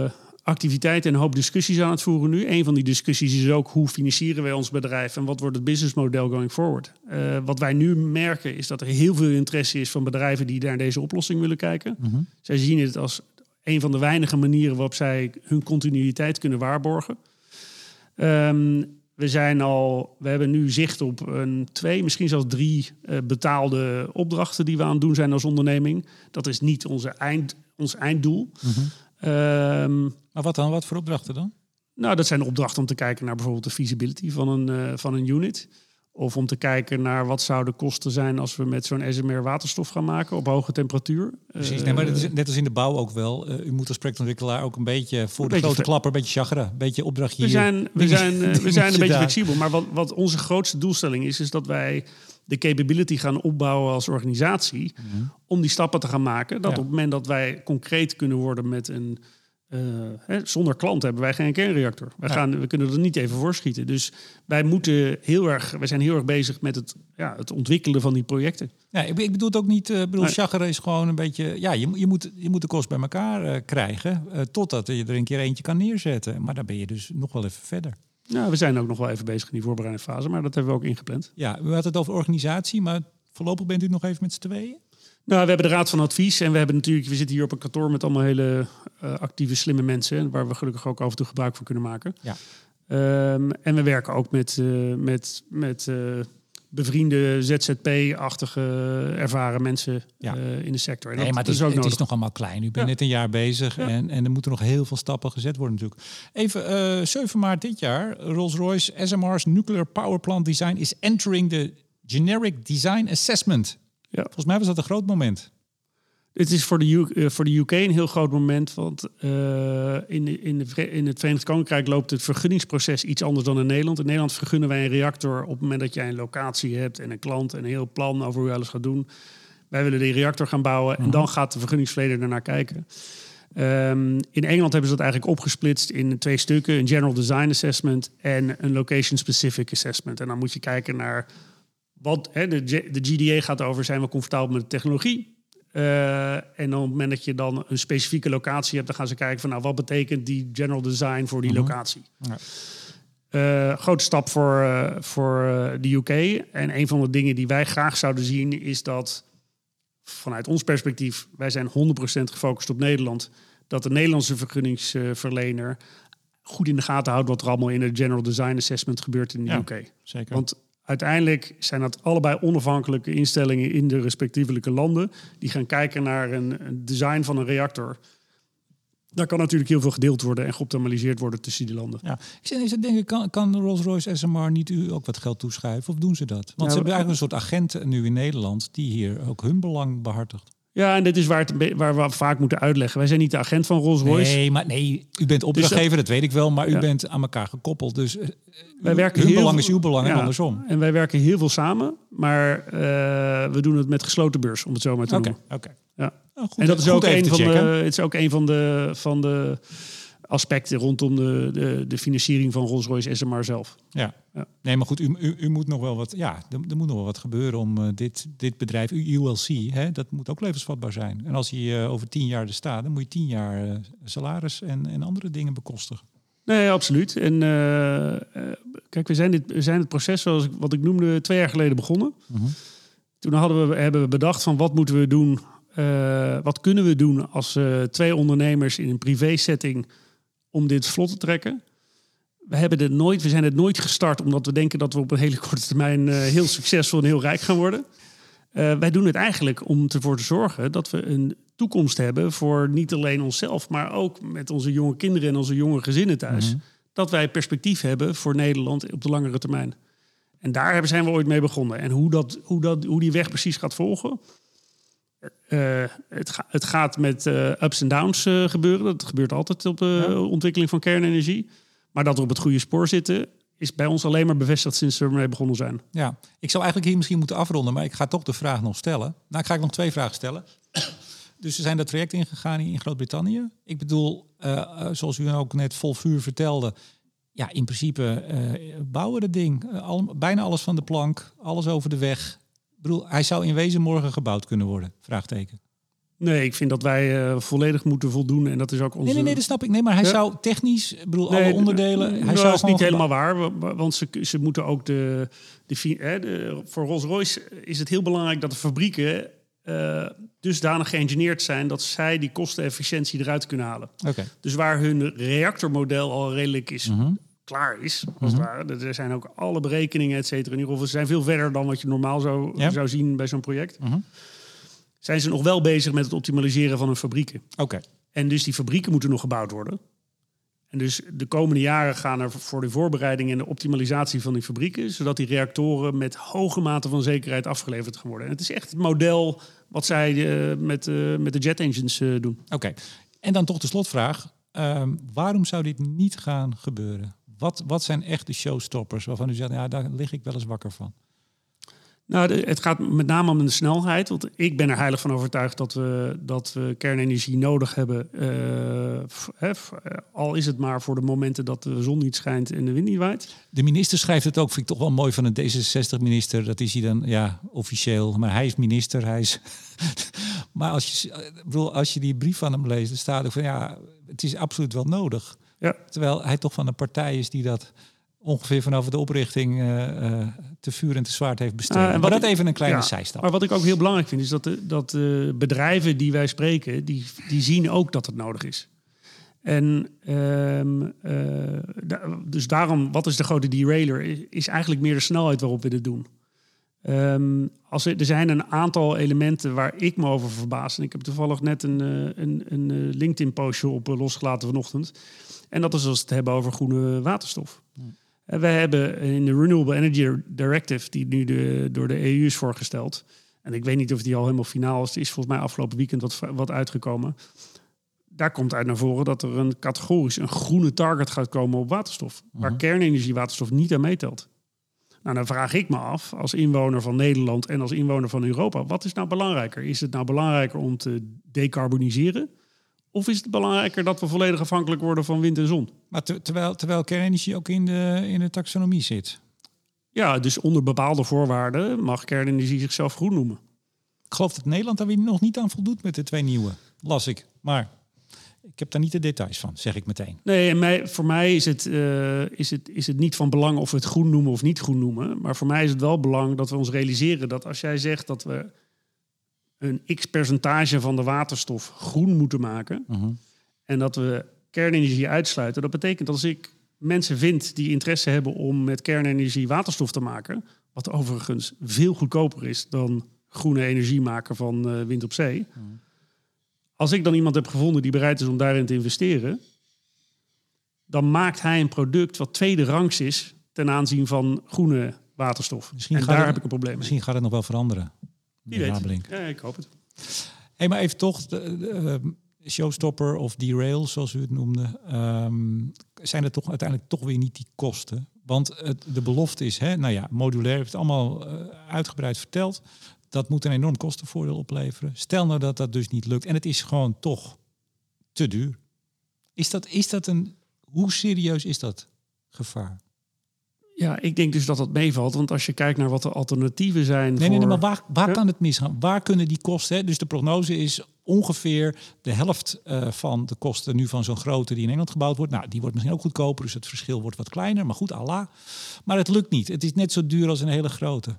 Speaker 2: eh, activiteiten en een hoop discussies aan het voeren nu. Een van die discussies is ook hoe financieren wij ons bedrijf en wat wordt het businessmodel going forward. Eh, wat wij nu merken is dat er heel veel interesse is van bedrijven die naar deze oplossing willen kijken. Zij zien het als een van de weinige manieren waarop zij hun continuïteit kunnen waarborgen. Ehm, we zijn al, we hebben nu zicht op een twee, misschien zelfs drie eh, betaalde opdrachten die we aan het doen zijn als onderneming. Dat is niet onze eind, ons einddoel. Ehm,
Speaker 1: Maar wat dan? Wat voor opdrachten dan?
Speaker 2: nou, dat zijn opdrachten om te kijken naar bijvoorbeeld de feasibility van een, eh, van een unit. Of om te kijken naar wat zouden de kosten zijn als we met zo'n SMR waterstof gaan maken op hoge temperatuur.
Speaker 1: Precies.
Speaker 2: Eh,
Speaker 1: Nee, maar dat is net als in de bouw ook wel. Eh, u moet als projectontwikkelaar ook een beetje voor de
Speaker 2: beetje
Speaker 1: grote klapper, een beetje chagren. Een beetje opdrachtje
Speaker 2: We
Speaker 1: hier.
Speaker 2: zijn, we zijn, eh, we zijn *laughs* een beetje
Speaker 1: daar.
Speaker 2: flexibel. Maar wat, wat onze grootste doelstelling is, is dat wij de capability gaan opbouwen als organisatie. Om die stappen te gaan maken. Dat
Speaker 1: Ja.
Speaker 2: op het moment dat wij concreet kunnen worden met een. eh, hè, zonder klant hebben wij geen kernreactor. Wij
Speaker 1: Ja.
Speaker 2: gaan, we kunnen er niet even voor schieten. Dus wij moeten heel erg, wij zijn heel erg bezig met het, ja, het ontwikkelen van die projecten.
Speaker 1: Ja, ik, ik bedoel het ook niet. eh, Ik bedoel,
Speaker 2: Nee.
Speaker 1: is gewoon een beetje. Ja, je, moet- je, moet, je moet de kost bij elkaar eh, krijgen. totdat je er een keer eentje kan neerzetten. Maar dan ben je dus nog wel even verder.
Speaker 2: Nou, we zijn ook nog wel even bezig in die voorbereidende fase, maar dat hebben we ook ingepland.
Speaker 1: Ja, u had het over organisatie, maar voorlopig bent u nog even met z'n tweeën.
Speaker 2: Nou, we hebben de Raad van Advies en we hebben natuurlijk, we zitten hier op een kantoor met allemaal hele eh, actieve, slimme mensen, waar we gelukkig ook af en toe gebruik van kunnen maken.
Speaker 1: Ja.
Speaker 2: Ehm, en we werken ook met, eh, met, met eh, bevriende ZZP-achtige ervaren mensen
Speaker 1: Ja.
Speaker 2: eh, in de sector. En
Speaker 1: Nee,
Speaker 2: dat,
Speaker 1: maar het is,
Speaker 2: ook
Speaker 1: het
Speaker 2: nodig.
Speaker 1: is nog allemaal klein. U bent
Speaker 2: Ja.
Speaker 1: net een jaar bezig
Speaker 2: Ja.
Speaker 1: en, en er moeten nog heel veel stappen gezet worden natuurlijk. Even, eh 7 maart dit jaar, Rolls-Royce SMR's Nuclear Power Plant Design is entering the Generic Design Assessment.
Speaker 2: Ja.
Speaker 1: Volgens mij was dat een groot moment.
Speaker 2: Het is voor de, U- eh, voor de UK een heel groot moment, want eh, in, de- in, de, in het Verenigd Koninkrijk loopt het vergunningsproces iets anders dan in Nederland. In Nederland vergunnen wij een reactor op het moment dat jij een locatie hebt en een klant en een heel plan over hoe je alles gaat doen. Wij willen die reactor gaan bouwen en dan gaat de vergunningsverlener ernaar kijken. Ehm, in Engeland hebben ze dat eigenlijk opgesplitst in twee stukken: een General Design Assessment en een Location Specific Assessment. En dan moet je kijken naar wat hè, de, G- de GDA gaat over: zijn we comfortabel met de technologie? Eh, en op het moment dat je dan een specifieke locatie hebt, dan gaan ze kijken van nou, wat betekent die general design voor die locatie.
Speaker 1: Ja.
Speaker 2: Eh, grote stap voor, eh, voor de UK. En een van de dingen die wij graag zouden zien is dat vanuit ons perspectief, wij zijn 100% gefocust op Nederland, dat de Nederlandse vergunningsverlener goed in de gaten houdt wat er allemaal in het General Design Assessment gebeurt in de
Speaker 1: Ja.
Speaker 2: UK.
Speaker 1: Zeker.
Speaker 2: Want uiteindelijk zijn dat allebei onafhankelijke instellingen in de respectievelijke landen. Die gaan kijken naar een, een design van een reactor. Daar kan natuurlijk heel veel gedeeld worden en geoptimaliseerd worden tussen die landen.
Speaker 1: ja. Ik zit- denken, kan, kan Rolls-Royce SMR niet u ook wat geld toeschuiven? Of doen ze dat? Want
Speaker 2: Ja,
Speaker 1: ze hebben
Speaker 2: we-
Speaker 1: eigenlijk een soort agent nu in Nederland die hier ook hun belang behartigt.
Speaker 2: Ja, en dit is waar, het, waar we vaak moeten uitleggen. Wij zijn niet de agent van Rolls-Royce.
Speaker 1: Nee, maar nee, u bent opdrachtgever, dat weet ik wel, maar u
Speaker 2: Ja.
Speaker 1: bent aan elkaar gekoppeld. Dus eh,
Speaker 2: Wij werken
Speaker 1: hun
Speaker 2: heel
Speaker 1: belang is uw belang en andersom.
Speaker 2: En wij werken heel veel samen, maar eh, we doen het met gesloten beurs, om het zo maar te
Speaker 1: Oké,
Speaker 2: noemen.
Speaker 1: oké.
Speaker 2: Ja.
Speaker 1: Nou, goed,
Speaker 2: en dat is ook een van de, het is ook een van de, van de aspecten rondom de, de, de financiering van Rolls-Royce SMR zelf.
Speaker 1: Ja.
Speaker 2: Ja.
Speaker 1: nee, maar goed, u, u, u moet nog wel wat, ja, er, er moet nog wel wat gebeuren om eh, dit, dit bedrijf, ULC, hè, dat moet ook levensvatbaar zijn. En als hij eh, over tien jaar er staat, dan moet je tien jaar eh, salaris en, en andere dingen bekostigen.
Speaker 2: Nee, absoluut. En kijk, we zijn, dit, we zijn het proces, zoals ik, wat ik noemde, twee jaar geleden begonnen.
Speaker 1: Mhm.
Speaker 2: Toen hadden we, hebben we bedacht van wat moeten we doen, wat kunnen we doen als twee ondernemers in een privé setting om dit vlot te trekken. We, hebben het nooit, we zijn het nooit gestart omdat we denken dat we op een hele *laughs* korte termijn eh, heel succesvol en heel rijk gaan worden. Eh, wij doen het eigenlijk om ervoor te zorgen dat we een toekomst hebben voor niet alleen onszelf, maar ook met onze jonge kinderen en onze jonge gezinnen thuis.
Speaker 1: Mhm.
Speaker 2: Dat wij perspectief hebben voor Nederland op de langere termijn. En daar zijn we ooit mee begonnen. En hoe, dat, hoe, dat, hoe die weg precies gaat volgen. Eh, het, ga- het gaat met eh, ups en downs eh, gebeuren. Dat gebeurt altijd op de
Speaker 1: Ja.
Speaker 2: ontwikkeling van kernenergie. Maar dat we op het goede spoor zitten, is bij ons alleen maar bevestigd sinds we ermee begonnen zijn.
Speaker 1: Ja, ik zou eigenlijk hier misschien moeten afronden, maar ik ga toch de vraag nog stellen. Nou, ik ga ik nog twee vragen stellen. Dus we zijn dat traject ingegaan in Groot-Brittannië. Ik bedoel, zoals u ook net vol vuur vertelde, ja, in principe bouwen we dat ding. Al, bijna alles van de plank, alles over de weg. Bedoel, hij zou in wezen morgen gebouwd kunnen worden? Vraagteken.
Speaker 2: Nee, ik vind dat wij eh, volledig moeten voldoen. En dat is ook onze...
Speaker 1: Nee, nee, nee, dat snap ik. Nee, maar hij
Speaker 2: Ja.
Speaker 1: zou technisch, ik bedoel,
Speaker 2: Nee,
Speaker 1: alle onderdelen.
Speaker 2: nou,
Speaker 1: Hij
Speaker 2: dat
Speaker 1: zou
Speaker 2: is
Speaker 1: gewoon
Speaker 2: niet helemaal waar, wa- wa- want ze, ze moeten ook de, de, fi- hè, de voor Rolls-Royce is het heel belangrijk dat de fabrieken eh, dusdanig geëngineerd zijn dat zij die kostenefficiëntie eruit kunnen halen.
Speaker 1: Oké.
Speaker 2: Dus waar hun reactormodel al redelijk is
Speaker 1: Mhm.
Speaker 2: Klaar is, als het ware. Er zijn ook alle berekeningen, et cetera. In ieder geval, ze zijn veel verder dan wat je normaal zou, zou zien bij zo'n project.
Speaker 1: Mhm.
Speaker 2: Zijn ze nog wel bezig met het optimaliseren van hun fabrieken.
Speaker 1: Oké.
Speaker 2: En dus die fabrieken moeten nog gebouwd worden. En dus de komende jaren gaan er voor de voorbereiding en de optimalisatie van die fabrieken, zodat die reactoren met hoge mate van zekerheid afgeleverd gaan worden. En het is echt het model wat zij eh, met, eh, met de jet engines eh, doen.
Speaker 1: Oké. En dan toch de slotvraag. Ehm, waarom zou dit niet gaan gebeuren? Wat, wat zijn echt de showstoppers waarvan u zegt, ja, daar lig ik wel eens wakker van?
Speaker 2: Nou, het gaat met name om de snelheid. Want ik ben er heilig van overtuigd dat we, dat we kernenergie nodig hebben. eh, f- hè, f- eh, al is het maar voor de momenten dat de zon niet schijnt en de wind niet waait.
Speaker 1: De minister schrijft het ook, vind ik toch wel mooi van een D66-minister. Dat is hij dan, ja, officieel. Maar hij is minister, hij is... *laughs* maar als je, ik bedoel, als je die brief van hem leest, dan staat er van, ja, het is absoluut wel nodig.
Speaker 2: Ja.
Speaker 1: Terwijl hij toch van een partij is die dat ongeveer vanaf de oprichting eh, eh, te vuur en te zwaard heeft bestreden.
Speaker 2: Ah, en
Speaker 1: maar
Speaker 2: wat
Speaker 1: dat
Speaker 2: ik-
Speaker 1: even een kleine
Speaker 2: Ja,
Speaker 1: zijstap.
Speaker 2: Maar wat ik ook heel belangrijk vind, is dat de, dat de bedrijven die wij spreken, die, die zien ook dat het nodig is. En ehm, eh, da- dus daarom, wat is de grote derailer? Is, is eigenlijk meer de snelheid waarop we dit doen. Ehm, als er, er zijn een aantal elementen waar ik me over verbaas. En ik heb toevallig net een, eh, een, een eh, LinkedIn-postje op eh, losgelaten vanochtend. En dat is als we het hebben over groene waterstof. En wij hebben in de Renewable Energy Directive, die nu de, door de EU is voorgesteld. En ik weet niet of die al helemaal finaal is. Het is volgens mij afgelopen weekend wat, wat uitgekomen. Daar komt uit naar voren dat er een categorisch een groene target gaat komen op waterstof. Waar kernenergie waterstof niet aan meetelt. Nou, dan vraag ik me af, als inwoner van Nederland en als inwoner van Europa, wat is nou belangrijker? Is het nou belangrijker om te decarboniseren? Of is het belangrijker dat we volledig afhankelijk worden van wind en zon?
Speaker 1: Maar ter- terwijl, terwijl kernenergie ook in de, in de taxonomie zit.
Speaker 2: Ja, dus onder bepaalde voorwaarden mag kernenergie zichzelf groen noemen.
Speaker 1: Ik geloof dat Nederland daar weer nog niet aan voldoet met de twee nieuwe. Las ik. Maar ik heb daar niet de details van, zeg ik meteen.
Speaker 2: Nee, en mij, voor mij is het, eh, is, het, is het niet van belang of we het groen noemen of niet groen noemen. Maar voor mij is het wel belang dat we ons realiseren dat als jij zegt dat we een x percentage van de waterstof groen moeten maken. En dat we kernenergie uitsluiten. Dat betekent dat als ik mensen vind die interesse hebben om met kernenergie waterstof te maken. Wat overigens veel goedkoper is dan groene energie maken van eh, wind op zee. Als ik dan iemand heb gevonden die bereid is om daarin te investeren. Dan maakt hij een product wat tweede rangs is ten aanzien van groene waterstof.
Speaker 1: Misschien
Speaker 2: en daar
Speaker 1: het-
Speaker 2: heb ik een probleem mee.
Speaker 1: Misschien gaat het nog wel veranderen.
Speaker 2: Wie
Speaker 1: meneer
Speaker 2: weet. Ja, ik hoop het.
Speaker 1: Hey, maar even toch, de, de, eh, showstopper of derail, zoals u het noemde. ehm, zijn er toch uiteindelijk toch weer niet die kosten? Want het, de belofte is, hè, nou ja, modulair, heeft het allemaal eh, uitgebreid verteld. Dat moet een enorm kostenvoordeel opleveren. Stel nou dat dat dus niet lukt en het is gewoon toch te duur. Is dat, is dat een, hoe serieus is dat gevaar?
Speaker 2: Ja, ik denk dus dat dat meevalt. Want als je kijkt naar wat de alternatieven zijn.
Speaker 1: Nee,
Speaker 2: voor...
Speaker 1: nee, nee, maar waar, waar
Speaker 2: Ja.
Speaker 1: kan het misgaan? Waar kunnen die kosten? Hè? Dus de prognose is ongeveer de helft eh, van de kosten nu van zo'n grote die in Engeland gebouwd wordt. Nou, die wordt misschien ook goedkoper, dus het verschil wordt wat kleiner. Maar goed, Allah. Maar het lukt niet. Het is net zo duur als een hele grote.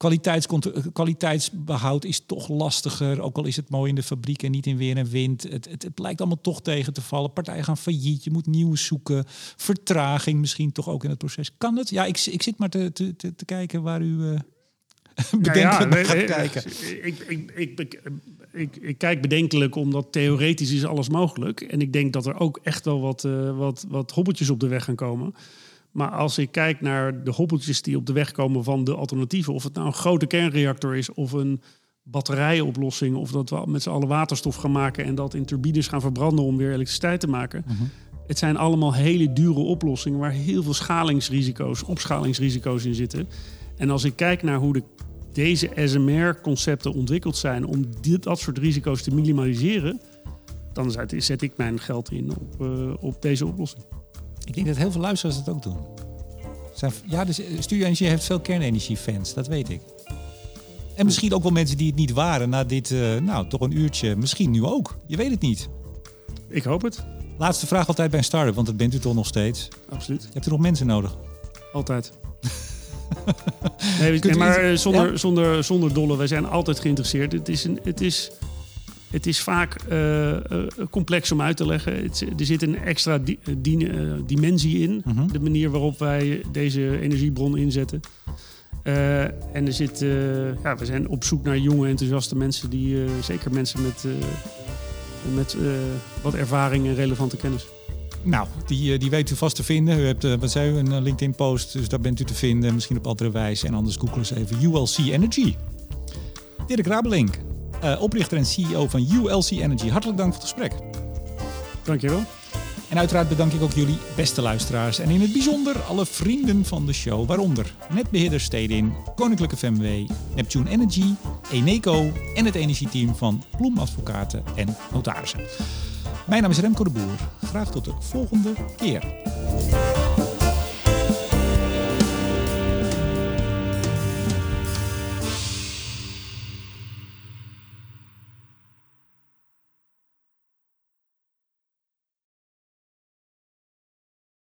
Speaker 1: Kwaliteitskont- kwaliteitsbehoud is toch lastiger, ook al is het mooi in de fabriek en niet in weer en wind. Het, het, het lijkt allemaal toch tegen te vallen. Partijen gaan failliet, je moet nieuwe zoeken. Vertraging misschien toch ook in het proces. Kan het? Ja, ik, ik zit maar te, te, te, kijken waar u eh *laughs* bedenkelijk
Speaker 2: nee,
Speaker 1: gaat kijken.
Speaker 2: Ik, ik, ik, ik, ik, ik kijk bedenkelijk omdat theoretisch is alles mogelijk. En ik denk dat er ook echt wel wat, eh, wat, wat hobbeltjes op de weg gaan komen. Maar als ik kijk naar de hobbeltjes die op de weg komen van de alternatieven, of het nou een grote kernreactor is of een batterijoplossing, of dat we met z'n allen waterstof gaan maken en dat in turbines gaan verbranden om weer elektriciteit te maken. Het zijn allemaal hele dure oplossingen waar heel veel schalingsrisico's, opschalingsrisico's in zitten. En als ik kijk naar hoe de, deze SMR-concepten ontwikkeld zijn om dit, dat soort risico's te minimaliseren, dan zet, zet ik mijn geld in op, eh, op deze oplossing.
Speaker 1: Ik denk dat heel veel luisteraars dat ook doen. Zijn, ja, dus Studio Energie heeft veel kernenergie-fans, dat weet ik. En misschien ook wel mensen die het niet waren na dit, eh, nou, toch een uurtje. Misschien nu ook. Je weet het niet.
Speaker 2: Ik hoop het,
Speaker 1: Laatste vraag altijd bij een start-up, want dat bent u toch nog steeds.
Speaker 2: absoluut.
Speaker 1: Je hebt er nog mensen nodig.
Speaker 2: Altijd. *laughs* nee,
Speaker 1: u
Speaker 2: maar eh, zonder,
Speaker 1: ja?
Speaker 2: zonder, zonder dolle, wij zijn altijd geïnteresseerd. Het is, een, het is, het is vaak eh, eh, complex om uit te leggen. Het, er zit een extra di- eh, di- dimensie in,
Speaker 1: Mhm.
Speaker 2: de manier waarop wij deze energiebron inzetten. En er zit, ja, we zijn op zoek naar jonge, enthousiaste mensen, die, zeker mensen met, met wat ervaring en relevante kennis.
Speaker 1: Nou, die, die weet u vast te vinden. U hebt, wat zei u, een LinkedIn-post, dus daar bent u te vinden. Misschien op andere wijze. En anders google eens even ULC Energy. Dirk Rabelink, eh, oprichter en CEO van ULC Energy. Hartelijk dank voor het gesprek.
Speaker 2: Dankjewel.
Speaker 1: En uiteraard bedank ik ook jullie beste luisteraars. En in het bijzonder alle vrienden van de show. Waaronder netbeheerder Stedin, Koninklijke FMW, Neptune Energy, Eneco en het energieteam van Bloem Advocaten en Notarissen. Mijn naam is Remco de Boer. Graag tot de volgende keer.